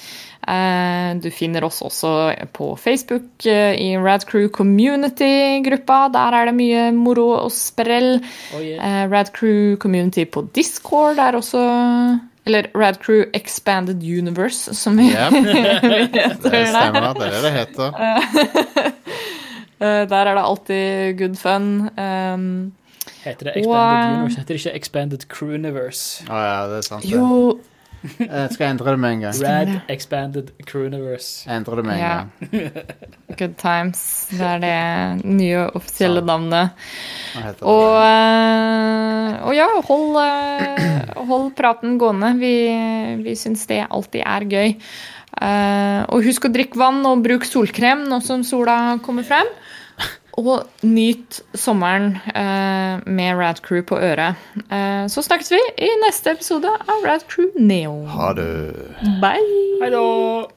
Eh, Du finner oss også på Facebook eh, i Radcrew Community-gruppa. Der er det mye moro og sprell. Oh, yeah. Eh, Radcrew Community på Discord er også Eller Radcrew Expanded Universe, som vi Ja, heter det der. stemmer. Det er det det heter. Eh, Der er det alltid good fun. Um, Heter det Expanded og, Universe? Heter det ikke Expanded Crewniverse? Å ja, det er sant. det. jo Jeg skal endre det med en gang. Rad Expanded Crooniverse. Endre det med en Ja. gang. Good times. Det er det nye offisielle navnet. Og, eh, og ja, hold, eh, hold praten gående. Vi, vi syns det alltid er gøy. Eh, og husk å drikke vann og bruk solkrem nå som sola kommer frem. Og nyt sommeren eh, med Rad Crew på øret. Eh, så snakkes vi i neste episode av Rad Crew Neo. Ha det. Bye! Hei da!